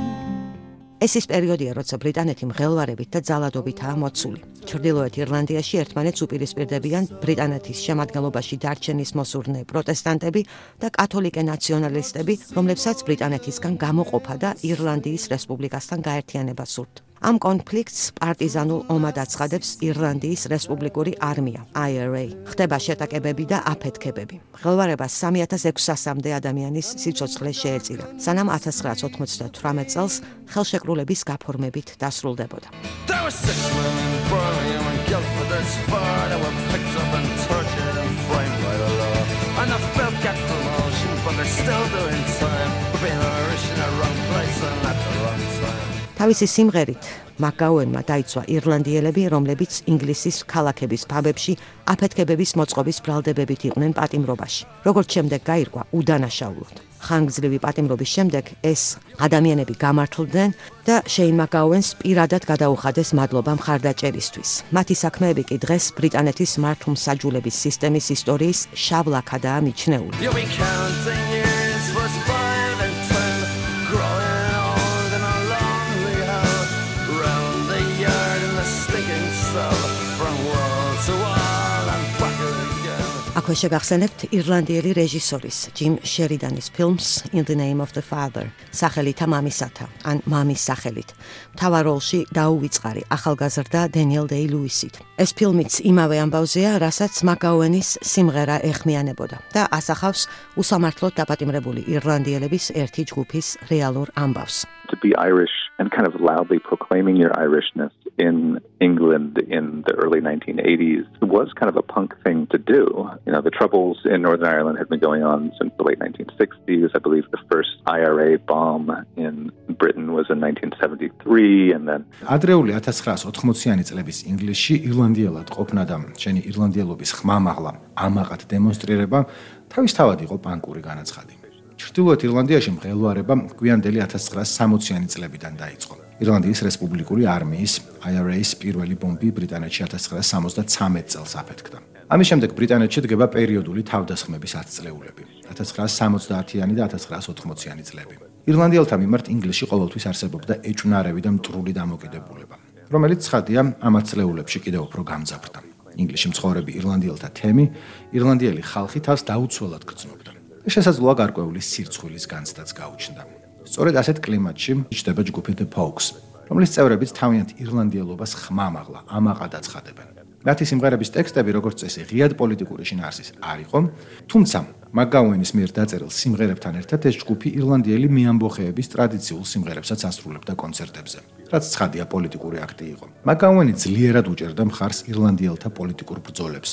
ეს ის პერიოდია, როცა ბრიტანეთი მღელვარებით და ძალადობითაა მოცული. ჩრდილოეთ ირლანდიაში ერთმანეთს უპირისპირდებიან ბრიტანეთის შემადგენლობაში დარჩენის მოსურნე პროტესტანტები და კათოლიკე ნაციონალისტები, რომლებსაც ბრიტანეთისგან გამოყოფა და ირლანდიის რესპუბლიკასთან გაერთიანება სურთ. ამ კონფლიქტს პარტიზანულ ომად აცხადებს ირლანდიის რესპუბლიკური არმია IRA. ხდება შეტაკებები და აფეთქებები. ხელვარებას 3600-მდე ადამიანის სიცოცხლე შეეწირა, სანამ 1998 წელს ხელშეკრულების გაფორმებით დასრულდებოდა. And I felt got promotion, but they're still doing თავისი სიმღერით მაკაუენმა დაიცვა ირლანდიელები, რომლებიც ინგლისის ქალაქების ფაბებში აფეთქებების მოწყობის ბრალდებებით იყვნენ პატიმრობაში. როგორც შემდეგ გაირკვა უდანაშაულოდ. ხანგრძლივი პატიმრობის შემდეგ ეს ადამიანები გამართლდნენ და შეინ მაკაუენს პირადად გადაუხადეს მადლობა მხარდაჭერისთვის. მათი საქმეები კი დღეს ბრიტანეთის მართლმსაჯულების სისტემის ისტორიის შავ ლაქადაა მიჩნეული. აქვე შეგახსენებთ ირლანდიელი რეჟისორის ჯიმ შერიდანის ფილმს In the Name of the Father, სახელითა მამისათა, ან მამის სახელით. მთავარ როლში დაუვიწყარი ახალგაზრდა დენიელ დეი ლუისით. ეს ფილმიც იმავე ამბავზეა, რასაც მაკაუენის სიმღერა ეხმიანებოდა და ასახავს უსამართლოდ დაპატიმრებული ირლანდიელების ერთი ჯგუფის რეალურ ამბავს. To be Irish and kind of loudly proclaiming your Irishness in England in the early 1980s was kind of a punk thing to do. You know, the troubles in Northern Ireland had been going on since the late 1960s. I believe the first IRA bomb in Britain was in 1973 and then ადრეული 1980-იანი წლების ინგლისში ირლანდიელად ყოფნა და შენი ირლანდიელობის ხმამაღლა ამაყად დემონსტრირება თავისთავად იყო პანკური განაცხადი. ჩრდილოეთ ირლანდიაში მღელვარება გვიანდელი 1960-იანი წლებიდან დაიწყო. ირლანდიის რესპუბლიკური არმიის IRA-ის პირველი ბომბი ბრიტანეთში 1973 წელს აფეთქდა. ამის შემდეგ ბრიტანეთში დგება პერიოდული თავდასხმების ათწლეულები 1970-იანი და 1980-იანი წლები. ირლანდიელთა მიმართ ინგლისში ყოველთვის არსებობდა ეჭვნარევი და მტრული დამოკიდებულება, რომელიც ცხადია ამ ათწლეულებში კიდევ უფრო გამძაფრდა. ინგლისში მცხოვრები ირლანდიელთა თემი ირლანდიელი ხალხი თავს დაუცველად გრძნობდა. შესაძლოა გარკვეული სირცხვილის განცდაც გაუჩნდა. სწორედ ასეთ კლიმატში იჭდება ჯგუფი The Pogues, რომლის წევრებიც თავიანთ ირლანდიელობას ხმამაღლა ამაყად აცხადებენ. მათი სიმღერების ტექსტები, როგორც წესი, ღიად პოლიტიკური შინაარსის არ იყო, თუმცა მაგაუენის მიერ დაწერილ სიმღერებთან ერთად ეს ჯგუფი ირლანდიელი მეამბოხეების ტრადიციულ სიმღერებსაც ასრულებდა კონცერტებზე. რაც ცხადია პოლიტიკური აქტი იყო. მაგაუენი ძლიერად უჭერდა მხარს ირლანდიელთა პოლიტიკურ ბრძოლებს,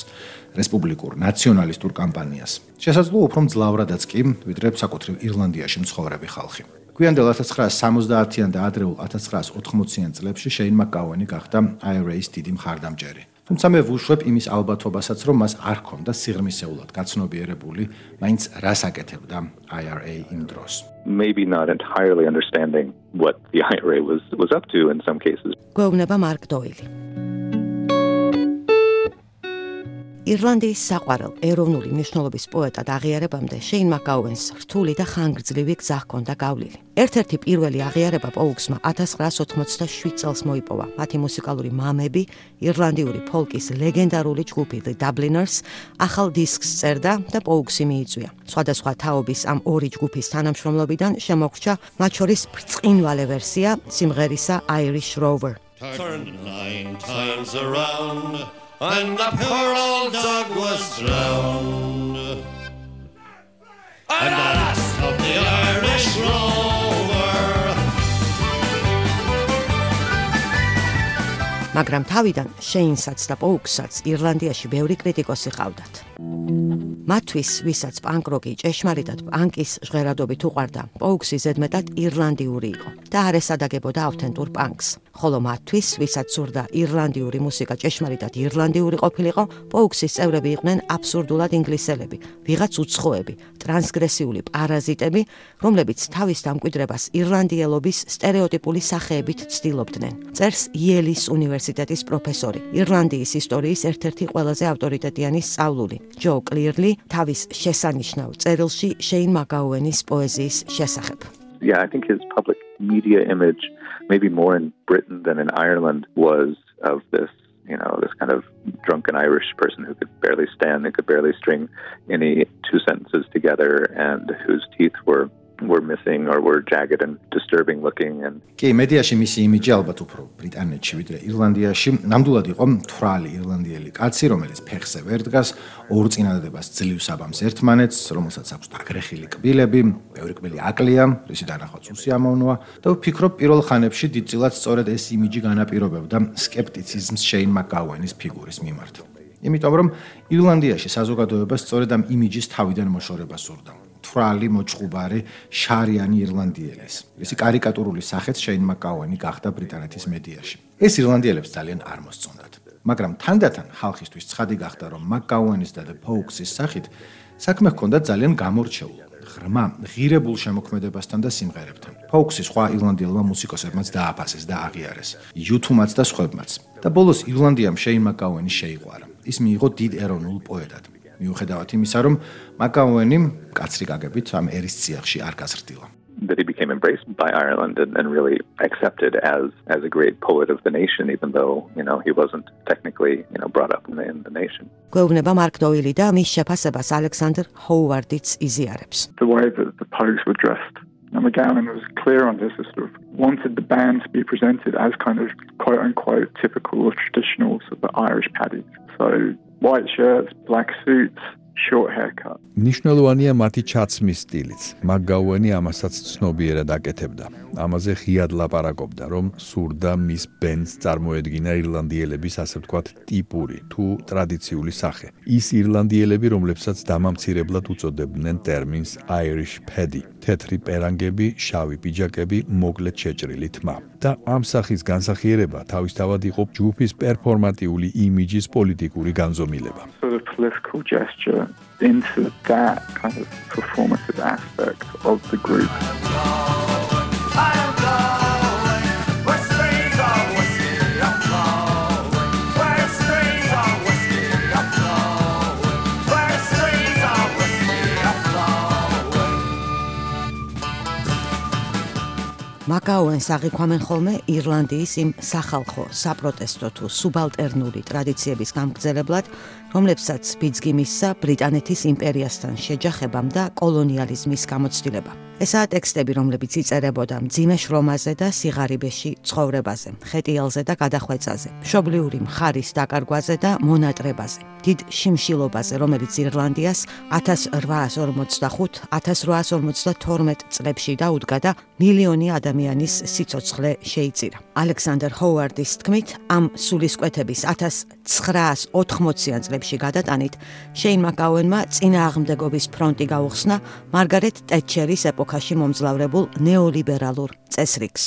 რესპუბლიკურ ნაციონალისტურ კამპანიას. შესაძლოა უფრო მძლავრადაც კი, ვიდრე საკუთრივ ირლანდიაში მცხოვრები ხალხი. გვიანდელ 1970-იან და ადრეულ 1980-იან წლებში შეინ მაგაუენი გახდა IRA-ის დიდი მხარდამჭერი. თუმცა მე ვუშვებ იმის ალბათობასაც, რომ მას არ ჰქონდა სიღრმისეულად გაცნობიერებული, მაინც რას აკეთებდა IRA იმ დროს. maybe not entirely understanding what the IRA was was up to in some cases. გვეუბნება მარკ დოილი. ირლანდიის საყვარელ ეროვნული მნიშვნელობის პოეტად აღიარებამდე შეინ მაკაუენს რთული და ხანგრძლივი გზა ჰქონდა გავლილი. ერთ-ერთი პირველი აღიარება პოუქსმა 1987 წელს მოიპოვა. მათი მუსიკალური მამები, ირლანდიური ფოლკის ლეგენდარული ჯგუფი The Dubliners, ახალ დისკს წერდა და პოუქსი მიიწვია. სხვადასხვა თაობის ამ ორი ჯგუფის თანამშრომლობიდან შემოგრჩა მათ შორის ბრწყინვალე ვერსია სიმღერისა Irish Rover. Turned nine times around and the poor old dog was drowned. And the last of the Irish rover. მაგრამ თავიდან შეინსაც და პოუკსაც ირლანდიაში ბევრი კრიტიკოსი ყავდათ. მათთვის, ვისაც პანკროკი ჭეშმარიტად პანკის ჟღერადობით უყვარდა, პოუქსი ზედმეტად ირლანდიური იყო და არ ესადაგებოდა ავთენტურ პანკს. ხოლო მათთვის, ვისაც სურდა ირლანდიური მუსიკა ჭეშმარიტად ირლანდიური ყოფილიყო, პოუქსის წევრები იყვნენ აბსურდულად ინგლისელები, ვიღაც უცხოები, ტრანსგრესიული პარაზიტები, რომლებიც თავის დამკვიდრებას ირლანდიელობის стереოტიპული სახეებით ცდილობდნენ. წერს იელის უნივერსიტეტის პროფესორი, ირლანდიის ისტორიის ერთ-ერთი ყველაზე ავტორიტეტიანი სწავლული, ჯო კლირლი თავის შესანიშნავ წერილში შეინ მაგაუენის პოეზიის შესახებ. Yeah, I think his public media image maybe more in Britain than in Ireland, was of this you know, this kind of drunken Irish person who could barely stand, who could barely string any two sentences together, and whose teeth were were missing or were jagged and disturbing looking and კი მედიაში მისი იმიჯი ალბათ უფრო ბრიტანეთში ვიდრე ირლანდიაში. ნამდვილად იყო მთვრალი ირლანდიელი კაცი რომელიც ფეხზე ვერ დგას ორ წინადადებას ძლივს აბამს ერთმანეთს რომელსაც აქვს დაგრეხილი კბილები ბევრი კბილი აკლია რისი დანახვაც უსიამოვნოა და ვფიქრობ პირველ ხანებში დიდწილად სწორედ ეს იმიჯი განაპირობებდა სკეპტიციზმს შეინ მაკაუენის ფიგურის მიმართ. იმიტომ რომ ირლანდიაში საზოგადოებას სწორედ ამ იმიჯის თავიდან მოშორება სურდა თვრალი მოჭყუბარი შარიანი ირლანდიელის. ისი კარიკატურული სახეც შეინ მაკაუენი გახდა ბრიტანეთის მედიაში. ეს ირლანდიელებს ძალიან არ მოსწონდათ. მაგრამ თანდათან ხალხისთვის ცხადი გახდა, რომ მაკაუენის და ფოუქსის სახით საქმე ჰქონდა ძალიან გამორჩეული. ღრმა, ღირებულ შემოქმედებასთან და სიმღერებთან. ფოუქსი სხვა ირლანდიელმა მუსიკოსებმაც დააფასეს და აღიარეს. YouTube-მაც და სხვებმაც. და ბოლოს ირლანდიამ შეინ მაკაუენი შეიყვარა. ის მიიღო დიდ ეროვნულ პოეტად. მიუხედავად იმისა, რომ მაკაუენი კაცრი გაგებით ამ ერის ციახში არ გაზრდილა. that he became embraced by Ireland and, and really accepted as as a great poet of the nation even though you know he wasn't technically you know brought up in the, in the nation. გვეუბნება მარკ დოილი და მის შეფასებას ალექსანდრ ჰოუარდიც იზიარებს. The way that the pogues were dressed and McGowan was clear on this, sort of wanted the band to be presented as kind of quote unquote typical or traditional sort of Irish paddies. So white shirts, black suits, short haircut. ნიშნულოვანია მათი ჩაცმის სტილიც. მაგგაუენი ამასაც ცნობიერად აკეთებდა. ამაზე ღიად ლაპარაკობდა, რომ სურდა მის ბენდს წარმოედგინა ირლანდიელების ასე ვთქვათ ტიპური თუ ტრადიციული სახე. ის ირლანდიელები, რომლებსაც დამამცირებლად უწოდებდნენ ტერმინს Irish Paddy. თეთრი პერანგები, შავი პიჯაკები, მოკლე შეჭრილი თმა. და ამ სახის განსახიერება თავისთავად იყო ჯგუფის პერფორმატიული იმიჯის პოლიტიკური განზომილება. Political gesture into that kind of performative aspect of the group. მაკაუენს აღიქვამენ ხოლმე ირლანდიის იმ სახალხო, საპროტესტო თუ სუბალტერნული ტრადიციების გამგზელებლად, რომლებსაც ბიძგიმისა ბრიტანეთის იმპერიასთან შეჯახებამ და კოლონიალიზმის გამოცდილებამ. ესაა ტექსტები, რომლებიც იწერებოდა მძიმე შრომაზე და სიღარიბეში ცხოვრებაზე, ხეტიალზე და გადახვეწაზე, მშობლიური მხარის დაკარგვაზე და მონატრებაზე, დიდ შიმშილობაზე, რომელიც ირლანდიას 1855-1852 წლებში დაუდგა და მილიონი ადამიანის სიცოცხლე შეიწირა. ალექსანდრ ჰოუარდის თქმით, ამ სულისკვეთების 1980-იან წლებში გადატანით, შეინ მაკაუენმა წინააღმდეგობის ფრონტი გაუხსნა მარგარეტ ტეტჩერის ეპოქაში მომძლავრებულ ნეოლიბერალურ წესრიგს.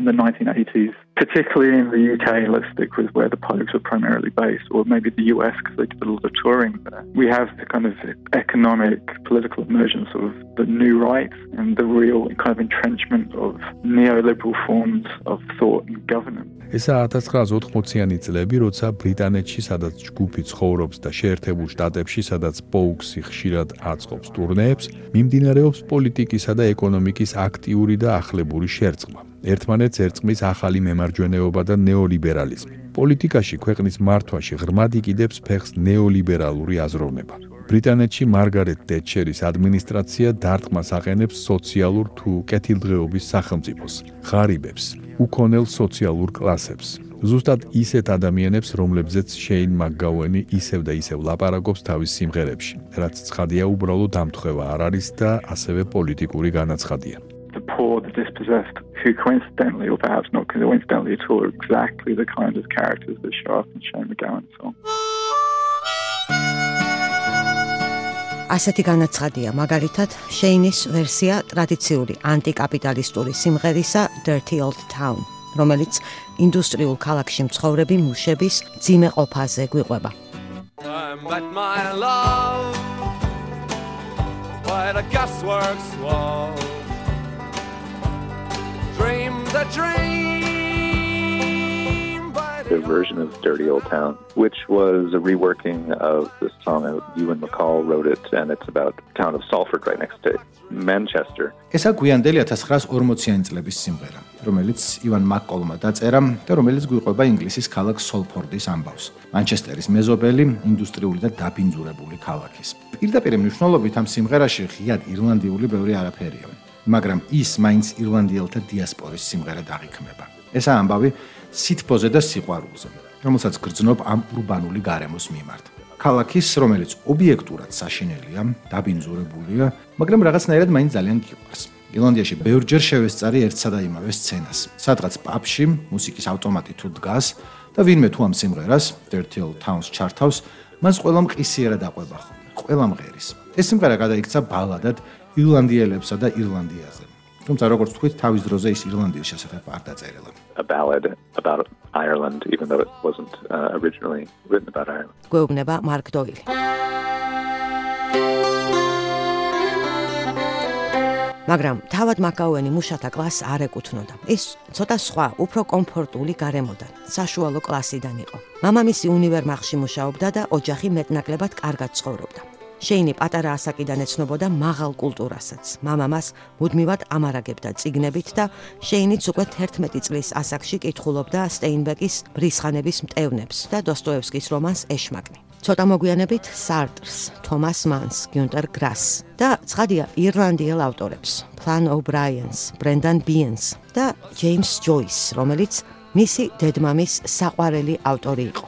In the 1980s, particularly in the UK, let's stick with where the Pogues were primarily based, or maybe the US because they did a lot of touring there. We have the kind of economic, political emergence of the new right and the real kind of entrenchment of neoliberal forms of thought and governance. ესა 1980-იანი წლები, როცა ბრიტანეთში, სადაც ჯგუფი ცხოვრობს და შეერთებულ შტატებში, სადაც პოუქსი ხშირად აწყობს ტურნეებს, მიმდინარეობს პოლიტიკისა და ეკონომიკის აქტიური და ახლებური შერწყმა. ერთმანეთს ერწყმის ახალი მემარჯვენეობა და ნეოლიბერალიზმი. პოლიტიკაში ქვეყნის მართვაში ღრმად იკიდებს ფეხს ნეოლიბერალური აზროვნება. ბრიტანეთში მარგარეტ ტეტჩერის ადმინისტრაცია დარტყმას აყენებს სოციალურ თუ კეთილდღეობის სახელმწიფოს, ღარიბებს, უკონელ სოციალურ კლასებს. ზუსტად ისეთ ადამიანებს, რომლებზეც შეინ მაგგაუენი ისევ და ისევ ლაპარაკობს თავის სიმღერებში, რაც ცხადია უბრალოდ ამთხევა არ არის და ასევე პოლიტიკური განაცხადია. Poor, the dispossessed, who coincidentally, or perhaps not coincidentally at all, are exactly the kind of characters that show up in Shane McGowan's song. ასეთი განაცხადია მაგალითად შეინის ვერსია ტრადიციული ანტიკაპიტალისტური სიმღერისა Dirty Old Town, რომელიც ინდუსტრიულ ქალაქში მცხოვრები მუშების ძიმე ყოფაზე გვიყვება. But my love by the gasworks wall the dream the version of Dirty Old Town, which was a reworking of the song Ewan McCall wrote it, and it's about the town of Salford right next to Manchester. ესა გვიანდელი 1940-იანი წლების სიმღერა, რომელიც ივან მაკკოლმა დაწერა და რომელიც გვიყვება ინგლისის ქალაქ სოლფორდის ამბავს. მანჩესტერის მეზობელი, ინდუსტრიული და დაბინძურებული ქალაქის. პირდაპირ მნიშვნელობით ამ სიმღერაში ღიად ირლანდიული ბევრი არაფერია, მაგრამ ის მაინც ირლანდიელთა დიასპორის სიმღერა დაღიქმება. ესა ამბავი სითბოზე და სიყვარულზე, რომელსაც გრძნობ ამ урბანული გარემოს მიმართ. ქალაქის, რომელიც ობიექტურად საშინელია, დაბინძურებულია, მაგრამ რაღაცნაირად მაინც ძალიან გიყვარს. ილანდიაში ბევრჯერ შევესწარი ერთსა და იმავე სცენას, სადღაც პაბში მუსიკის ავტომატი თუ დგას და ვინმე თუ ამ სიმღერას Dirty Old Towns ჩართავს, მას ყველა მყისიერად აყვება ხოლმე, ყველა მღერის. ეს სიმღერა გადაიქცა ბალადად ირლანდიელებსა და ირლანდიაზე. თუმცა როგორც თქვით, თავის დროზე ის ირლანდიის შესახებ არ დაწერილა. A ballad about Ireland even though it wasn't uh, originally written about Ireland. გვეუბნება მარკ დოილი. მაგრამ თავად მაკაუენი მუშათა კლასს არ ეკუთვნოდა. ის ცოტა სხვა, უფრო კომფორტული გარემოდან, საშუალო კლასიდან იყო. მამამისი უნივერმაღში მუშაობდა და ოჯახი მეტნაკლებად კარგად ცხოვრობდა. შეინი პატარა ასაკიდან ეცნობოდა მაღალ კულტურასაც. მამამას მუდმივად ამარაგებდა ციგნებით და შეინიც უკვე 11 წლის ასაკში კითხულობდა სტეინბეკის ბრისხანების მტევნებს და დოსტოევსკის რომანს ეშმაკნი. ცოტა მოგვიანებით სარტრს, თომას მანს, გიუნტერ გრას და ცხადია ირლანდიელ ავტორებს, პლან ობრაიანს, ბრენდან ბიენს და ჯეიმს ჯოის, რომელიც მისი დედმამის საყვარელი ავტორი იყო.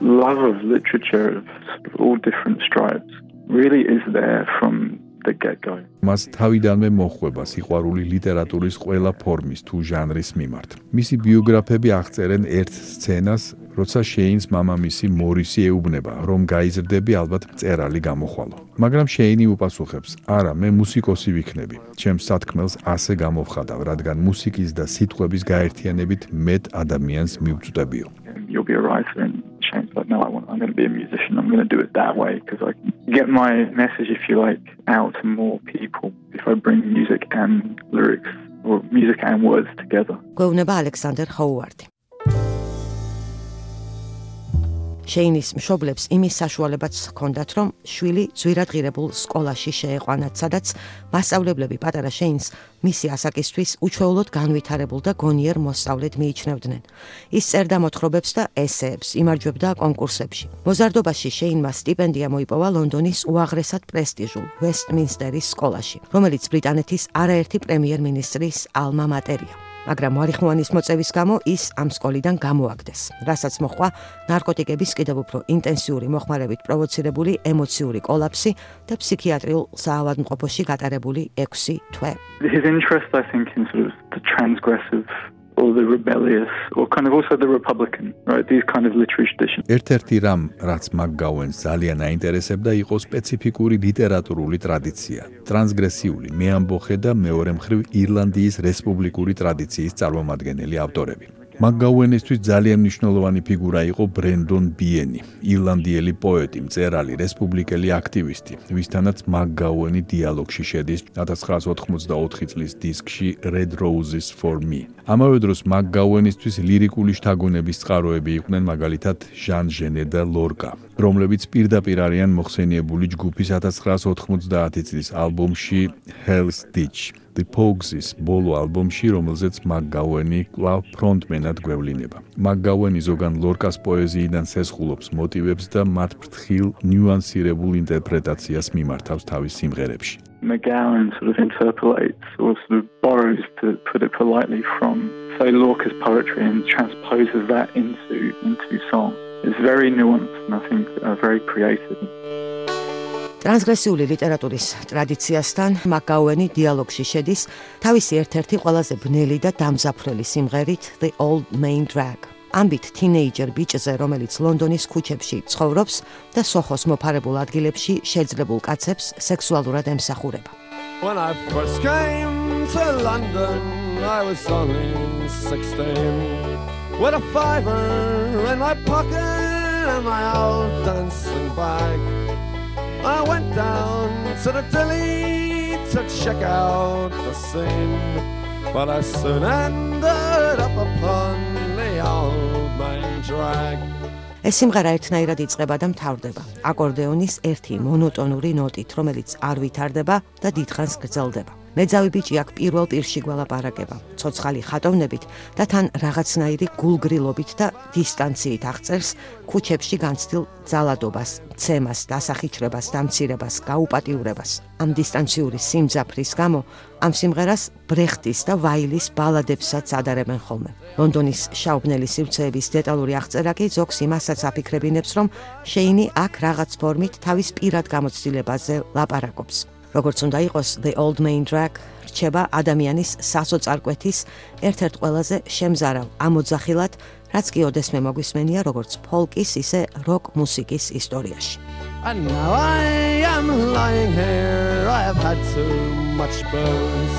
Love of literature of all different stripes really is there from the get-go. მას თავიდანვე მოხვება სიყვარული ლიტერატურის ყველა ფორმის თუ ჟანრის მიმართ. მისი ბიოგრაფები აღწერენ ერთ სცენას, როცა შეინს მამამისი მორისი ეუბნება, რომ გაიზრდები ალბათ წერალი გამოხვალო. მაგრამ შეინი უპასუხებს: "არა, მე მუსიკოსი ვიქნები. ჩემს სათქმელს ასე გამოვხადავ, რადგან მუსიკის და სიტყვების გაერთიანებით მეტ ადამიანს მივწვდებიო." You'll be a writer and and like, no, I want, I'm going to be a musician. I'm going to do it that way because I can get my message, if you like, out to more people if I bring music and lyrics or music and words together. قول نبع Howard. შეინის მშობლებს იმის საშუალებაც ჰქონდათ, რომ შვილი ძვირადღირებულ სკოლაში შეეყვანათ, სადაც მასწავლებლები პატარა შეინს მისი ასაკისთვის უჩვეულოდ განვითარებულ და გონიერ მოსწავლედ მიიჩნევდნენ. ის წერდა მოთხრობებს და ესეებს, იმარჯვებდა კონკურსებში. მოზარდობაში შეინმა სტიპენდია მოიპოვა ლონდონის უაღრესად პრესტიჟულ ვესტმინსტერის სკოლაში, რომელიც ბრიტანეთის არაერთი პრემიერ-მინისტრის ალმა მატერია. მაგრამ მარიხუანის მოწევის გამო ის ამ სკოლიდან გამოაგდეს, რასაც მოხდა ნარკოტიკების კიდევ უფრო ინტენსიური მოხმარებით პროვოცირებული ემოციური კოლაფსი და ფსიქიატრიულ საავადმყოფოში გატარებული 6 თვე. His interest I think in sort of the transgressive or the rebellious or kind of also the republican right? These kind of literary traditions. ერთ-ერთი რამ რაც მაგგაუენს ძალიან აინტერესებდა იყო სპეციფიკური ლიტერატურული ტრადიცია. ტრანსგრესიული მეამბოხე და მეორე მხრივ ირლანდიის რესპუბლიკური ტრადიციის წარმომადგენელი ავტორები მაგგაუენისთვის ძალიან მნიშვნელოვანი ფიგურა იყო ბრენდონ ბიენი, ირლანდიელი პოეტი, მწერალი, რესპუბლიკელი აქტივისტი, ვისთანაც მაგგაუენი დიალოგში შედის 1984 წლის დისკში Red Roses for Me. ამავე დროს მაგგაუენისთვის ლირიკული შთაგონების წყაროები იყვნენ მაგალითად ჟან ჟენე და ლორკა, რომლებიც პირდაპირ არიან მოხსენიებული ჯგუფის 1990 წლის ალბომში Hell's Ditch. The Pogues-ის ბოლო ალბომში, რომელზეც მაგგაუენი კვლავ ფრონტმენად გვევლინება. მაგგაუენი ზოგან ლორკას პოეზიიდან სესხულობს მოტივებს და მათ ფრთხილ ნიუანსირებულ ინტერპრეტაციას მიმართავს თავის სიმღერებში. McGowan sort of interpolates or sort of borrows to put it politely from say Lorca's poetry and transposes that into into song. It's very nuanced and I think uh, very creative. ტრანსგრესიული ლიტერატურის ტრადიციასთან მაკაუენი დიალოგში შედის თავისი ერთ-ერთი ყველაზე ბნელი და დამზაფრელი სიმღერით The Old Main Drag. ამბით თინეიჯერ ბიჭზე, რომელიც ლონდონის ქუჩებში ცხოვრობს და სოხოს მოფარებულ ადგილებში შეძლებულ კაცებს სექსუალურად ემსახურება. When I first came to London, I was only 16. With a fiver in my pocket and my old dancing bag. I went down to the deli to check out the scene. But I soon ended up upon the old main drag. ეს სიმღერა ერთნაირად იწყება და მთავრდება აკორდეონის ერთი მონოტონური ნოტით, რომელიც არ ვითარდება და დიდხანს გრძელდება. მეძავი ბიჭი აქ პირველ პირში გველაპარაკება, ცოცხალი ხატოვნებით და თან რაღაცნაირი გულგრილობით და დისტანციით აღწერს ქუჩებში განცდილ ძალადობას, ცემას, დასახიჩრებას, დამცირებას, გაუპატიურებას. ამ დისტანციური სიმძაფრის გამო ამ სიმღერას ბრეხტის და ვაილის ბალადებსაც ადარებენ ხოლმე. ლონდონის შაუბნელი სივრცეების დეტალური აღწერა კი ზოგს იმასაც აფიქრებინებს, რომ შეინი აქ რაღაც ფორმით თავის პირად გამოცდილებაზე ლაპარაკობს. როგორც უნდა იყოს the old main drag რჩება ადამიანის სასოწარკვეთის ერთ-ერთ ყველაზე შემზარავ ამოძახილად რაც კი ოდესმე მოგვისმენია როგორც ფოლკის ისე როკ მუსიკის ისტორიაში. And now I am lying here. I have had too much booze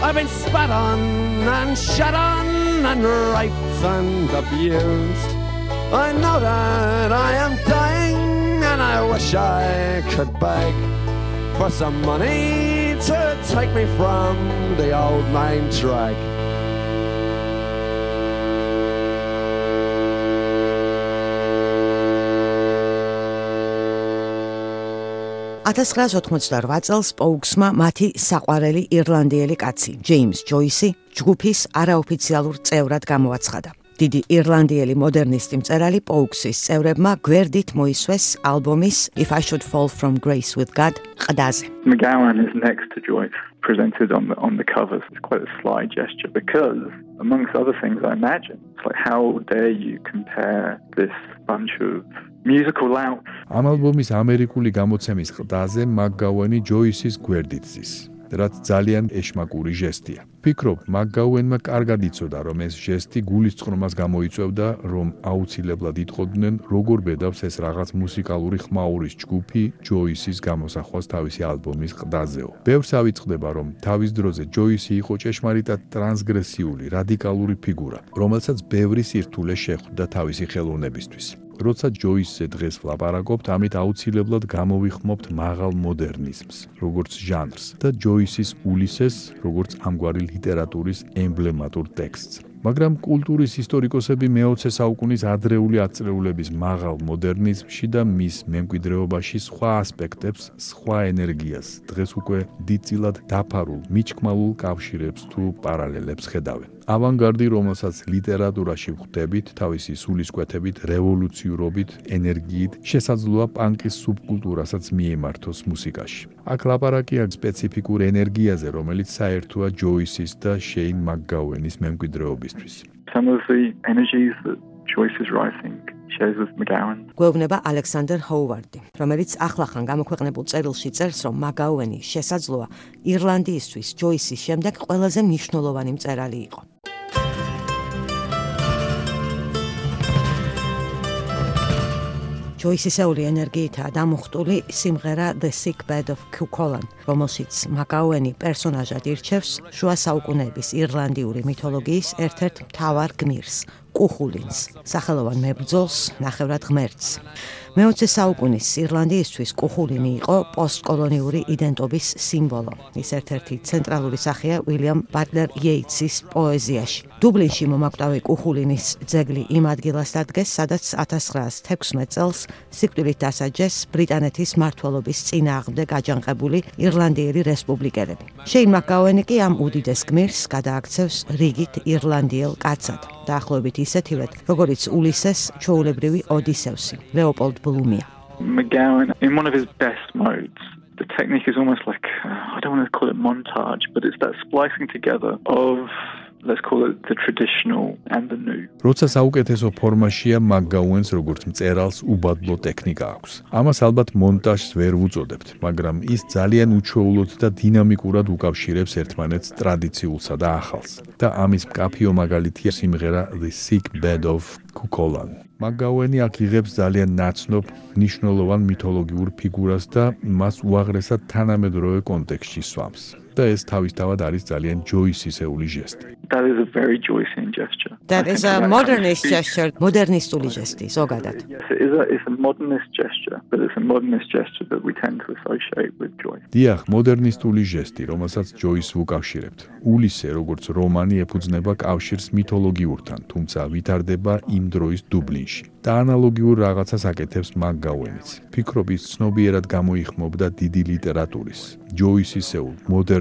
I've been spat on and shut on and raped and abused. I know that I am dying and I wish I could beg for some money to take me from the old main drag. $1988 წელს პოუქსმა მათი საყვარელი ირლანდიელი კაცი, ჯეიმს ჯოისი, ჯგუფის არაოფიციალურ წევრად გამოაცხადა. დიდი ირლანდიელი მოდერნისტი მწერალი პოუქსის წევრებმა გვერდით მოისვეს ალბომის If I Should Fall From Grace With God ყდაზე. McGowan is next to Joyce, presented on the on the covers. It's quite a sly gesture because, amongst other things, I imagine it's like how dare you compare this bunch of musical louts. ამ ალბომის ამერიკული გამოცემის ყდაზე McGowan-ი ჯოისის გვერდით ზის. რაც ძალიან ეშმაკური ჟესტია. ფიქრობ, მაგაუენმა კარგად იცოდა, რომ ეს ჟესტი გულისწყრომას გამოიწვევდა, რომ აუცილებლად იტყოდნენ, როგორ ბედავს ეს რაღაც მუსიკალური ხმაურის ჯგუფი ჯოისის გამოსახვას თავისი ალბომის ყდაზეო. ბევრს ავიწყდება, რომ თავის დროზე ჯოისი იყო ჭეშმარიტად ტრანსგრესიული, რადიკალური ფიგურა, რომელსაც ბევრი სირთულე შეხვდა თავისი ხელოვნებისთვის. როცა ჯოისზე დღეს ვლაპარაკობთ, ამით აუცილებლად გამოვიხმობთ მაღალ მოდერნიზმს, როგორც ჟანრს და ჯოისის ულისეს, როგორც ამგვარი ლიტერატურის ემბლემატურ ტექსტს. მაგრამ კულტურის ისტორიკოსები მე-20 საუკუნის ადრეული აწრეულების მაღალ მოდერნიზმში და მის მემკვიდრეობაში სხვა ასპექტებს, სხვა ენერგიას, დღეს უკვე დიდწილად დაფარულ, მიჩქმალულ კავშირებს თუ პარალელებს ხედავენ. ავანგარდი, რომელსაც ლიტერატურაში ვხვდებით, თავისი სულისკვეთებით, რევოლუციურობით, ენერგიით, შესაძლოა პანკის სუბკულტურასაც მიემართოს მუსიკაში. აქ ლაპარაკია სპეციფიკურ ენერგიაზე, რომელიც საერთოა ჯოისის და შეინ მაკგაუენის მემკვიდრეობისთვის. Some of the energies that Joyce is writing shares with McGowan. გვეუბნება ალექსანდერ ჰოუვარდი, რომელიც ახლახან გამოქვეყნებულ წერილში წერს, რომ მაგაუენი შესაძლოა ირლანდიისთვის ჯოისის შემდეგ ყველაზე მნიშვნელოვანი მწერალი იყო. ჯოისისეული ენერგიითაა დამუხტული სიმღერა The Sick Bed of Cuchulainn, რომელშიც მაკაუენი პერსონაჟად ირჩევს შუა საუკუნეების ირლანდიური მითოლოგიის ერთ-ერთ მთავარ გმირს, კუხულინს, სახელოვან მებრძოლს, ნახევრად ღმერთს. მე-20 საუკუნის ირლანდიისთვის კუხულინი იყო პოსტკოლონიური იდენტობის სიმბოლო. ის ერთ-ერთი ცენტრალური სახეა უილიამ ბატლერ იეიტსის პოეზიაში. დუბლინში მომაკვდავი კუხულინის ძეგლი იმ ადგილას დადგეს, სადაც 1916 წელს სიკვდილით დასაჯეს ბრიტანეთის მართლობის წინააღმდეგ აჯანყებული ირლანდიელი რესპუბლიკელები. შეინ მაკაუენი კი ამ უდიდეს გმირს გადააქცევს რიგით ირლანდიელ კაცად. დაახლოებით ისეთივედ, როგორც ულისეს ჩოულებრივი ოდისევსი, ლეოპოლდ ბლუმია. McGowan, in one of his best modes, the technique is almost like uh, I don't want to call it montage, but it's that splicing together of let's call it the traditional and the new. როცა საუკეთესო ფორმაშია მაგგაუენს როგორც მწერალს უბადლო ტექნიკა აქვს. ამას ალბათ მონტაჟს ვერ ვუწოდებთ, მაგრამ ის ძალიან უჩვეულოდ და დინამიკურად უკავშირებს ერთმანეთს ტრადიციულსა და ახალს. და ამის მკაფიო მაგალითია სიმღერა The Sick Bed of Cuchulainn. მაგგაუენი აქ იღებს ძალიან ნაცნობ ნიშნულოვან მითოლოგიურ ფიგურას და მას უაღრესად თანამედროვე კონტექსტში სვამს. და ეს თავისთავად არის ძალიან ჯოისისეული ჟესტი. That is a very Joycean gesture. That is a modernist gesture, modernistული ჟესტი, ზოგადად. Yes, it is a, it's a modernist gesture, but it's a modernist gesture that we tend to associate with Joyce. დიახ, მოდერნისტული ჟესტი, რომელსაც ჯოისს ვუკავშირებთ. ულისე, როგორც რომანი ეფუძნება კავშირს მითოლოგიურთან, თუმცა ვითარდება იმ დროის დუბლინში. და ანალოგიურ რაღაცას აკეთებს მაგგაუენიც. ფიქრობ ის ცნობიერად გამოიხმობდა დიდი ლიტერატურის, ჯოისისეულ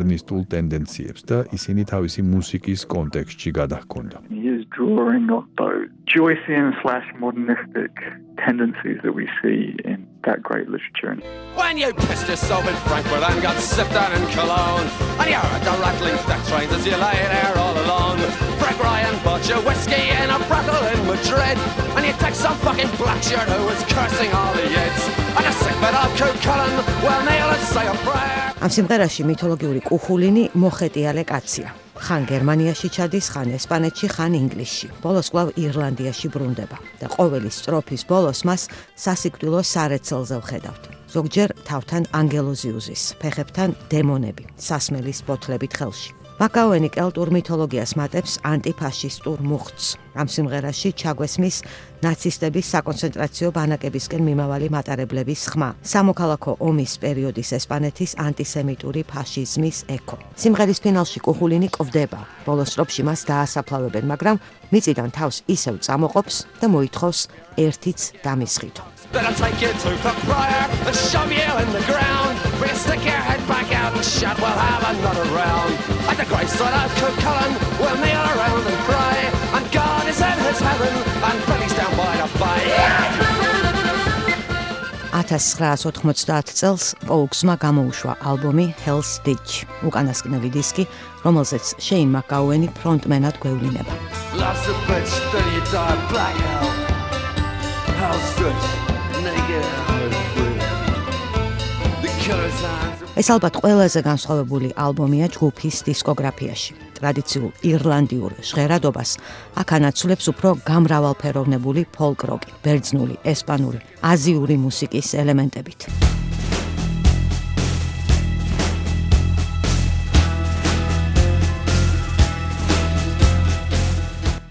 მოდერნისტულ ტენდენციებს და ისინი თავისი მუსიკის კონტექსტში გადაჰქონდა. He is drawing on those Joycean slash modernistic tendencies that we see in that great literature. When you pissed yourself in Frankfurt and got sifted in Cologne, and you heard the rattling death trains as you lay there all alone. Frank Ryan bought you whiskey in a brothel in Madrid, and you take some fucking black shirt who was cursing all the yids. And a sick bit of Coot Cullen, well, kneel and say a prayer. ამ სიმღერაში მითოლოგიური კუხულინი მოხეტიალე კაცია. ხან გერმანიაში ჩადის, ხან ესპანეთში, ხან ინგლისში. ბოლოს კვლავ ირლანდიაში ბრუნდება და ყოველი სტროფის ბოლოს მას სასიკვდილო სარეცელზე ვხედავთ. ზოგჯერ თავთან ანგელოზიუზის, ფეხებთან დემონები, სასმელის ბოთლებით ხელში. მაკაუენი კელტურ მითოლოგიას მატებს ანტიფაშისტურ მუხტს. ამ სიმღერაში ჩაგვესმის ნაცისტების საკონცენტრაციო ბანაკებისკენ მიმავალი მატარებლების ხმა. სამოქალაქო ომის პერიოდის ესპანეთის ანტისემიტური ფაშიზმის ექო. სიმღერის ფინალში კუხულინი კვდება. ბოლოს სტროფში მას დაასაფლავებენ, მაგრამ მიწიდან თავს ისევ წამოყოფს და მოითხოვს ერთიც დამისხითო. Better take you to Cook Briar and shove you in the ground. We'll stick your head back out and shut, we'll have another round. At the side of Cook Cullen, we'll kneel around and cry. Is heaven, and Billy's down by the bay. 1990 წელს პოუქსმა გამოუშვა ალბომი Hell's Ditch, უკანასკნელი დისკი, რომელზეც შეინ მაკაუენი ფრონტმენად გვევლინება. Lost a bitch, then you die black hell. Hell stretch, ეს ალბათ ყველაზე განსხვავებული ალბომია ჯგუფის დისკოგრაფიაში. ტრადიციულ ირლანდიურ ჟღერადობას აქ ანაცვლებს უფრო გამრავალფეროვნებული ფოლკ-როკი, ბერძნული, ესპანური, აზიური მუსიკის ელემენტებით.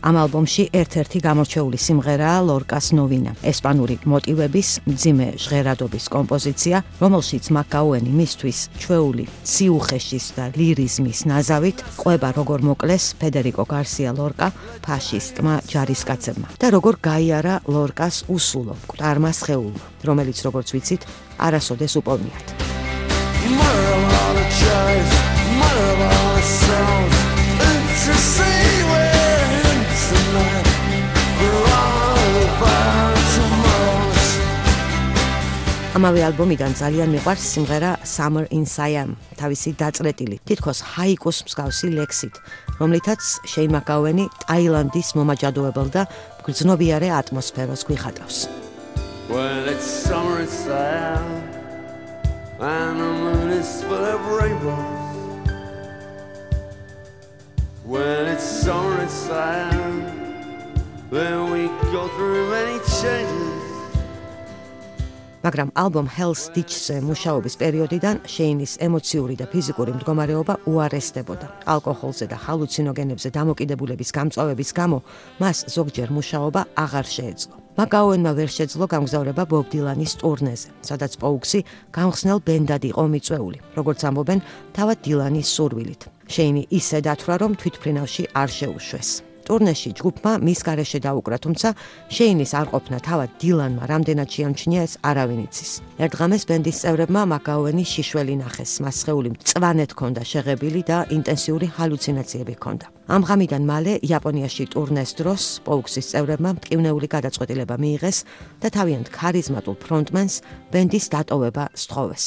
ამ ალბომში ერთ-ერთი გამორჩეული სიმღერაა ლორკას ნოვინა, ესპანური მოტივების მძიმე ჟღერადობის კომპოზიცია, რომელშიც მაკაუენი მისთვის ჩვეული ციუხეშის და ლირიზმის ნაზავით ყვება როგორ მოკლეს ფედერიკო გარსია ლორკა ფაშისტმა ჯარისკაცებმა და როგორ გაიარა ლორკას უსულო მკვდარმა სხეულმა, რომელიც როგორც ვიცით, არასოდეს უპოვნიათ. Mother of all the joys, mother of all the songs. It's a sea ამავე ალბომიდან ძალიან მიყვარს სიმღერა Summer in Siam, თავისი დაწყრეტილი, თითქოს ჰაიკუს მსგავსი ლექსით, რომლითაც შეიმაკავენი ტაილანდის მომაჯადოებელ და გრძნობიარე ატმოსფეროს გვიხატავს. When it's summer in Siam and the moon is full of rainbows. When it's summer in Siam, then we go through many changes. მაგრამ ალბომ Hell's Ditch-ზე მუშაობის პერიოდიდან შეინის ემოციური და ფიზიკური მდგომარეობა უარესდებოდა. ალკოჰოლზე და ჰალუცინოგენებზე დამოკიდებულების გამწვავების გამო მას ზოგჯერ მუშაობა აღარ შეეძლო. მაკაუენმა ვერ შეძლო გამგზავრება ბობ დილანის ტურნეზე, სადაც პოუქსი გამხსნელ ბენდად იყო მიწვეული, როგორც ამბობენ, თავად დილანის სურვილით. შეინი ისე დათვრა, რომ თვითფრინავში არ შეუშვეს. ტურნეში ჯგუფმა მის გარეშე დაუკრა, თუმცა შეინის არ ყოფნა თავად დილანმა რამდენად შეამჩნია ეს არავინ იცის. ერთ დღამეს ბენდის წევრებმა მაკაუენი შიშველი ნახეს, მას სხეული მწვანედ ჰქონდა შეღებილი და ინტენსიური ჰალუცინაციები ჰქონდა. ამ ღამიდან მალე იაპონიაში ტურნეს დროს პოუქსის წევრებმა მტკივნეული გადაწყვეტილება მიიღეს და თავიანთ ქარიზმატულ ფრონტმენს ბენდის დატოვება სთხოვეს.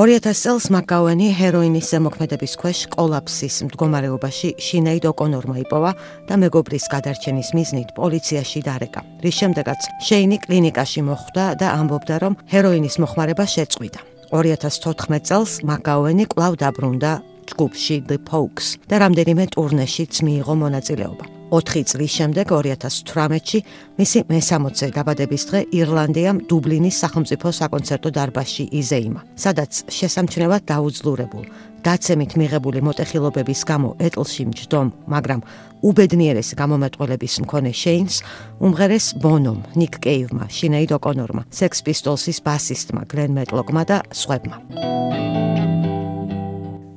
2000 წელს მაკაუენი ჰეროინის ზემოქმედების ქვეშ კოლაფსის მდგომარეობაში შინეიდ ოკონორმა იპოვა და მეგობრის გადარჩენის მიზნით პოლიციაში დარეკა. რის შემდეგაც შეინი კლინიკაში მოხვდა და ამბობდა, რომ ჰეროინის მოხმარება შეწყვიტა. 2014 წელს მაკაუენი კვლავ დაბრუნდა ჯგუფში The Pokes და რამდენიმე ტურნეშიც მიიღო მონაწილეობა. 4 წლის შემდეგ 2018-ში მისი მე-60-ე დაბადების დღე ირლანდიამ დუბლინის სახელმწიფო საკონცერტო დარბაზში იზეიმა, სადაც შესამჩნევად დაუძლურებულ დაცემით მიღებული მოტეხილობების გამო ეტლში მჯდომ, მაგრამ უბედნიერეს გამომეტყველების მქონე შეინს უმღერეს ბონომ, ნიკ კეივმა, შინეიდ ოკონორმა, Sex Pistols-ის ბასისტმა გლენ მეტლოკმა და სხვებმა.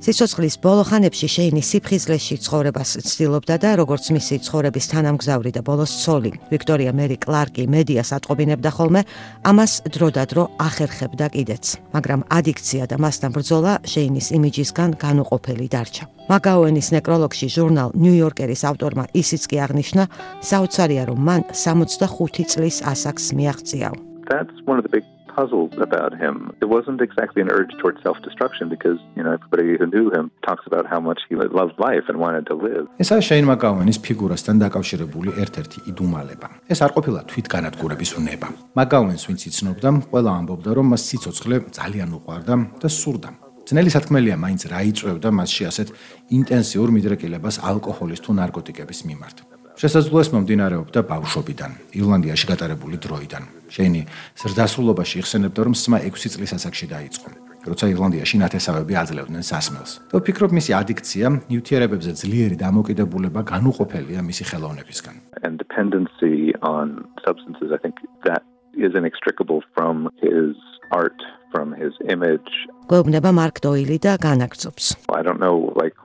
სიცოცხლის ბოლო ხანებში შეინი სიფხიზლეში ცხოვრებას ცდილობდა და როგორც მისი ცხოვრების თანამგზავრი და ბოლოს ცოლი ვიქტორია მერი კლარკი მედიას ატყობინებდა ხოლმე ამას დროდადრო ახერხებდა კიდეც მაგრამ ადიქცია და მასთან ბრძოლა შეინის იმიჯისგან განუყოფელი დარჩა. მაგაუენის ნეკროლოგში ჟურნალ ნიუ-იორკერის ავტორმა ისიც კი აღნიშნა საოცარია რომ მან 65 წლის ასაკს მიაღწია That's one of the big puzzled about him. It wasn't exactly an urge towards self-destruction because, you know, everybody who knew him talks about how much he loved life and wanted to live. ესა შეინ მაკაუენის ფიგურასთან დაკავშირებული ერთ-ერთი იდუმალება. ეს არ ყოფილა თვითგანადგურების უნება. მაკაუენს ვინც იცნობდა, ყველა ამბობდა, რომ მას სიცოცხლე ძალიან უყვარდა და სურდა. ძნელი სათქმელია მაინც რა იწევდა მასში ასეთ ინტენსიურ მიდრეკილებას ალკოჰოლის თუ ნარკოტიკების მიმართ. შესაძლოა ეს მომდინარეობდა ბავშვობიდან, ირლანდიაში გატარებული დროიდან. შეინი ზრდასრულობაში იხსენებდა, რომ სმა 6 წლის ასაკში დაიწყო, როცა ირლანდიაში ნათესავები აძლევდნენ სასმელს. და ვფიქრობ, მისი ადიქცია ნიუთიერებებზე ძლიერი დამოკიდებულება განუყოფელია მისი ხელოვნებისგან. And dependency on substances, I think that is inextricable from his art, from his image. გვეუბნება მარკ დოილი და განაგწობს. I don't know like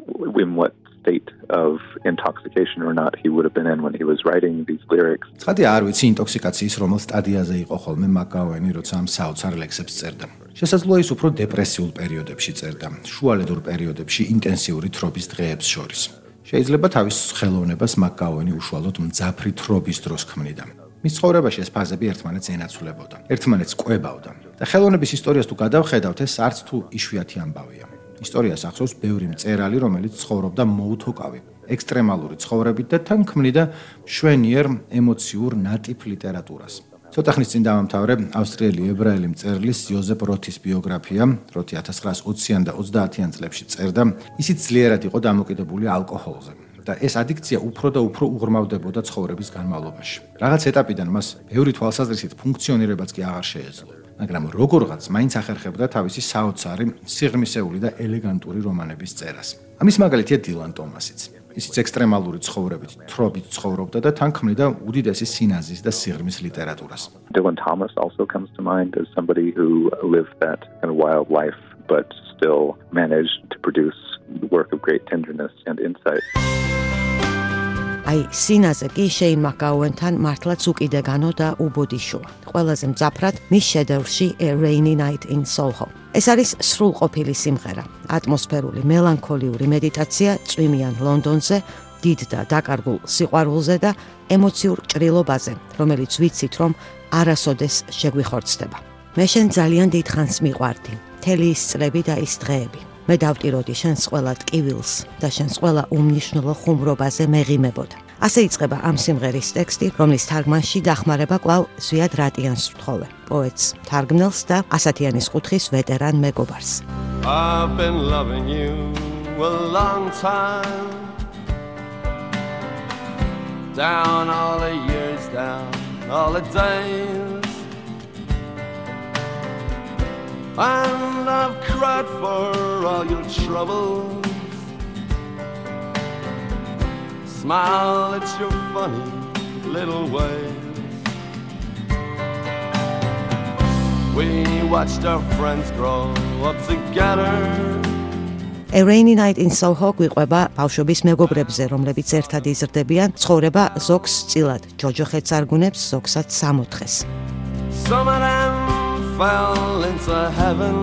in what state of intoxication or not he would have been in when he was writing these lyrics. ცხადი არ ვიცი ინტოქსიკაციის რომელ სტადიაზე იყო ხოლმე მაკაუენი როცა ამ საოცარ ლექსებს წერდა. შესაძლოა ის უფრო დეპრესიულ პერიოდებში წერდა, შუალედურ პერიოდებში ინტენსიური თრობის დღეებს შორის. შეიძლება თავის ხელოვნებას მაკაუენი უშუალოდ მძაფრი თრობის დროს ქმნიდა. მის ცხოვრებაში ეს ფაზები ერთმანეთს ენაცვლებოდა, ერთმანეთს კვებავდა. და ხელოვნების ისტორიას თუ გადავხედავთ, ეს არც თუ იშვიათი ამბავია. ისტორიას ახსოვს ბევრი მწერალი, რომელიც ცხოვრობდა მოუთოკავი, ექსტრემალური ცხოვრებით და თან ქმნიდა შვენიერ ემოციურ ნატიფ ლიტერატურას. ცოტა ხნის წინ დავამთავრე ავსტრიელი ებრაელი მწერლის იოზეფ როთის ბიოგრაფია, როთი 1920-იან და 30-იან წლებში წერდა, ისიც ძლიერად იყო დამოკიდებული ალკოჰოლზე. და ეს ადიქცია უფრო და უფრო უღრმავდებოდა ცხოვრების განმავლობაში. რაღაც ეტაპიდან მას ბევრი თვალსაზრისით ფუნქციონირებაც კი აღარ შეეძლო. მაგრამ როგორღაც მაინც ახერხებდა თავისი საოცარი, სიღრმისეული და ელეგანტური რომანების წერას. ამის მაგალითია დილან ტომასიც. ისიც ექსტრემალური ცხოვრებით, თრობით ცხოვრობდა და თან ქმნიდა უდიდესი სინაზის და სიღრმის ლიტერატურას. Dylan Thomas also comes to mind as somebody who lived that kind of wild life but still managed to produce work of great tenderness and insight. აი სინაზე კი შეინ მაკაუენთან მართლაც უკიდეგანო და უბოდიშოა. ყველაზე მძაფრად მის შედევრში A Rainy Night in Soho. ეს არის სრულყოფილი სიმღერა, ატმოსფერული მელანქოლიური მედიტაცია წვიმიან ლონდონზე, დიდ და დაკარგულ სიყვარულზე და ემოციურ ჭრილობაზე, რომელიც ვიცით რომ არასოდეს შეგვიხორცდება. მე შენ ძალიან დიდ ხანს მიყვარდი. თელი ის წლები და ის დღეები. მე დავტიროდი შენს ყველა ტკივილს და შენს ყველა უმნიშვნელო ხუმრობაზე მეღიმებოდ. ასე იწყება ამ სიმღერის ტექსტი, რომლის თარგმანში დახმარება კვლავ ზვიად რატიანს ვთხოვე, პოეტს, თარგმნელს და ასათიანის ხუთხის ვეტერან მეგობარს. I've been loving you a long time Down all the years down all the days and I've cried for all your troubles. Smile at your funny little ways. We watched our friends grow up together. A Rainy Night in Soho გვიყვება ბავშვობის მეგობრებზე, რომლებიც ერთად იზრდებიან, ცხოვრება ზოგს წილად, ჯოჯოხეთს არგუნებს, ზოგსაც სამოთხეს. Some of them fell into heaven.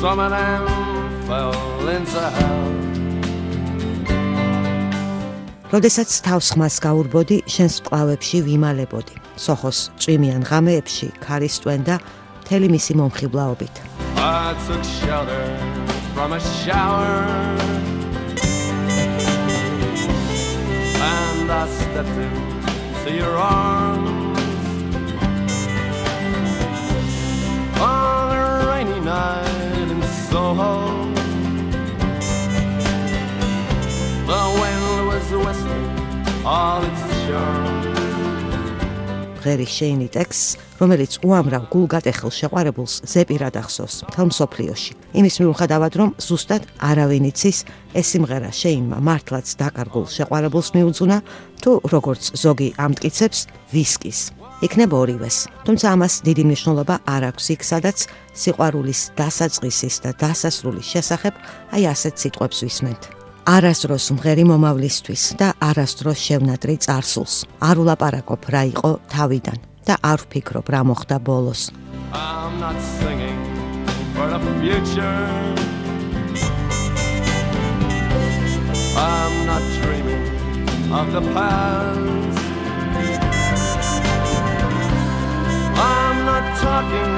Some of them fell into hell. როდესაც თავს ხმას გაურბოდი, შენს პყავებში ვიმალებოდი. სოხოს წვიმიან ღამეებში ქარისტვენ და მთელი მისი მომხიბლაობით. I took shelter from a shower And I stepped into your arms night in Soho The wind was whistling all its charms ღერის შეინი ტექსტს, რომელიც უამრავ გულგატეხილ შეყვარებულს ზეპირად ახსოვს მთელ მსოფლიოში. იმის მიუხედავად, რომ ზუსტად არავინ იცის, ეს სიმღერა შეინმა მართლაც დაკარგულ შეყვარებულს მიუძღვნა, თუ როგორც ზოგი ამტკიცებს, ვისკის. იქნება ორივეს. თუმცა ამას დიდი მნიშვნელობა არ აქვს იქ, სადაც სიყვარულის დასაწყისის და დასასრულის შესახებ აი ასეთ სიტყვებს ვისმენთ. არასდროს მღერი მომავლისთვის და არასდროს შევნატრი წარსულს. არ ულაპარაკობ რა იყო თავიდან და არ ვფიქრობ რა მოხდა ბოლოს. I'm not singing for the future. I'm not dreaming of the past. Talking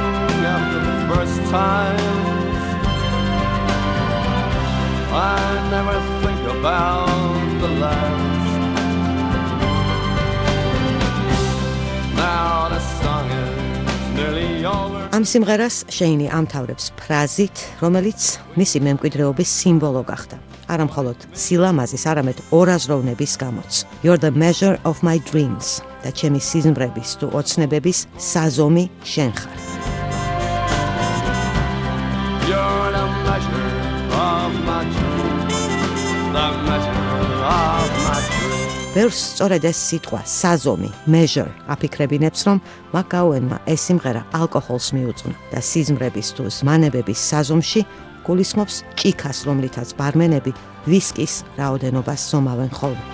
of the first times. I never think about the last. Now the song is nearly over. ამ სიმღერას შეინი ამთავრებს ფრაზით, რომელიც მისი მემკვიდრეობის სიმბოლო გახდა. არა მხოლოდ სილამაზის, არამედ ორაზროვნების გამოც. You're the measure of my dreams და ჩემი სიზმრების თუ ოცნებების საზომი შენ ხარ. You're the measure of my dreams, the measure of my dreams. ბევრს სწორედ ეს სიტყვა საზომი, measure აფიქრებინებს, რომ მაკაუენმა ეს სიმღერა ალკოჰოლს მიუძღვნა და სიზმრების თუ ზმანებების საზომში გულისხმობს ჭიქას, რომლითაც ბარმენები ვისკის რაოდენობას ზომავენ ხოლმე.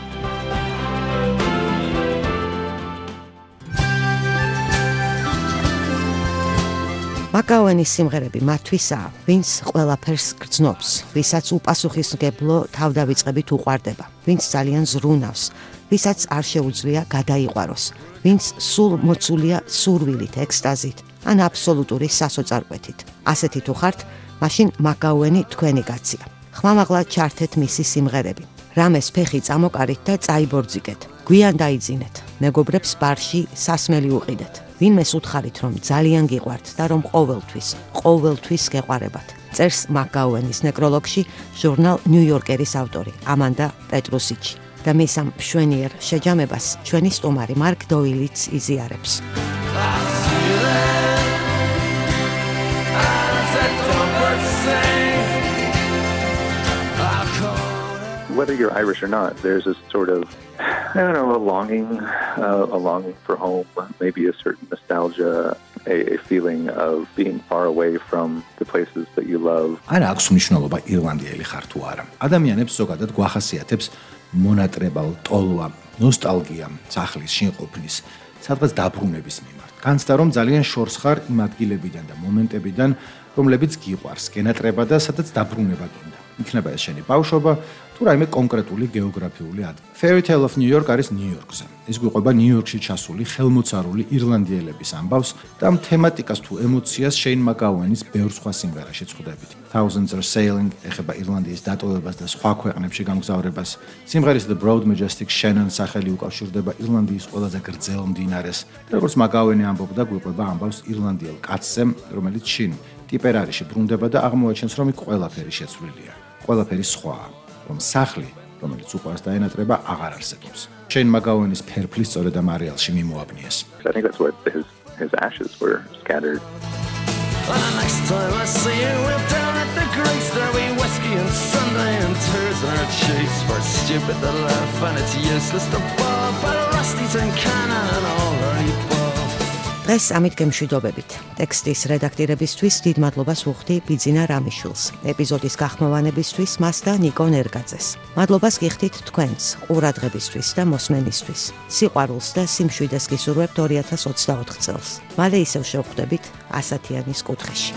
მაკაუენის სიმღერები მათთვისაა, ვინც ყველაფერს გრძნობს, ვისაც უპასუხისმგებლო თავდავიწყებით უყვარდება, ვინც ძალიან ზრუნავს, ვისაც არ შეუძლია გადაიყვაროს, ვინც სულ მოცულია სურვილით, ექსტაზით ან აბსოლუტური სასოწარკვეთით. ასეთი თუ ხართ, მაშინ მაკაუენი თქვენი კაცია. ხმამაღლა ჩართეთ მისი სიმღერები. რამეს ფეხი წამოკარით და წაიბორძიგეთ. გვიან დაიძინეთ. მეგობრებს ბარში სასმელი უყიდეთ. ვინმეს უთხარით რომ ძალიან გიყვართ და რომ ყოველთვის, ყოველთვის გეყვარებათ. წერს მაკაუენის ნეკროლოგში ჟურნალ ნიუ-იორკერის ავტორი ამანდა პეტრუსიჩი. და მის ამ შვენიერ შეჯამებას ჩვენი სტუმარი მარკ დოილიც იზიარებს. Whether you're Irish or not, there's this sort of, I don't know, a longing, uh, a longing for home, maybe a certain nostalgia, a, a feeling of being far away from the places that you love. არა აქვს მნიშვნელობა ირლანდიელი ხარ თუ არა. ადამიანებს ზოგადად გვახასიათებს მონატრებალ ტოლვა, ნოსტალგია, სახლის შინყოფნის, სადღაც დაბრუნების მიმართ. განცდა რომ ძალიან შორს ხარ იმ ადგილებიდან და მომენტებიდან, რომლებიც გიყვარს, გენატრება და სადაც დაბრუნება გინდა. იქნება ეს შენი ბავშვობა, თუ რაიმე კონკრეტული გეოგრაფიული ადგილი. Fairy Tale of New York არის ნიუ-იორკზე. ის გვიყვება ნიუ-იორკში ჩასული ხელმოწარული ირლანდიელების ამბავს და ამ თემატიკას თუ ემოციას შეინ მაკაუენის ბევრ სხვა სიმღერაში წხვდებით. Thousands are sailing ეხება ირლანდიის დატოვებას და სხვა ქვეყნებში გამგზავრებას. სიმღერის The Broad Majestic Shannon სახელი უკავშირდება ირლანდიის ყველაზე გრძელ მდინარეს. და როგორც მაკაუენი ამბობდა, გვიყვება ამბავს ირლანდიელ კაცზე, რომელიც შინ ტიპერარიში ბრუნდება და აღმოაჩენს, რომ იქ ყველაფერი შეცვლილია. ყველაფერი სხვაა. რომ სახლი, რომელიც უყვარს დაენატრება, აღარ არსებობს. შენ მაგაუენის ფერფლი სწორედ ამ არეალში მიმოაბნიეს. I think that's what his his ashes were scattered. And the next time I see you, we're down at the Greeks. There'll be whiskey and Sunday and tears in our cheeks. We're stupid to laugh and it's useless to bob. But Rusty's in Cannon and all. დღეს ამით გემშვიდობებით. ტექსტის რედაქტირებისთვის დიდ მადლობას ვუხდი ბიძინა რამიშვილს. ეპიზოდის გახმოვანებისთვის მას და ნიკო ნერგაძეს. მადლობას გიხდით თქვენს ყურადღებისთვის და მოსმენისთვის. სიყვარულს და სიმშვიდეს გისურვებთ 2024 წელს. მალე ისევ შევხვდებით ასათიანის კუთხეში.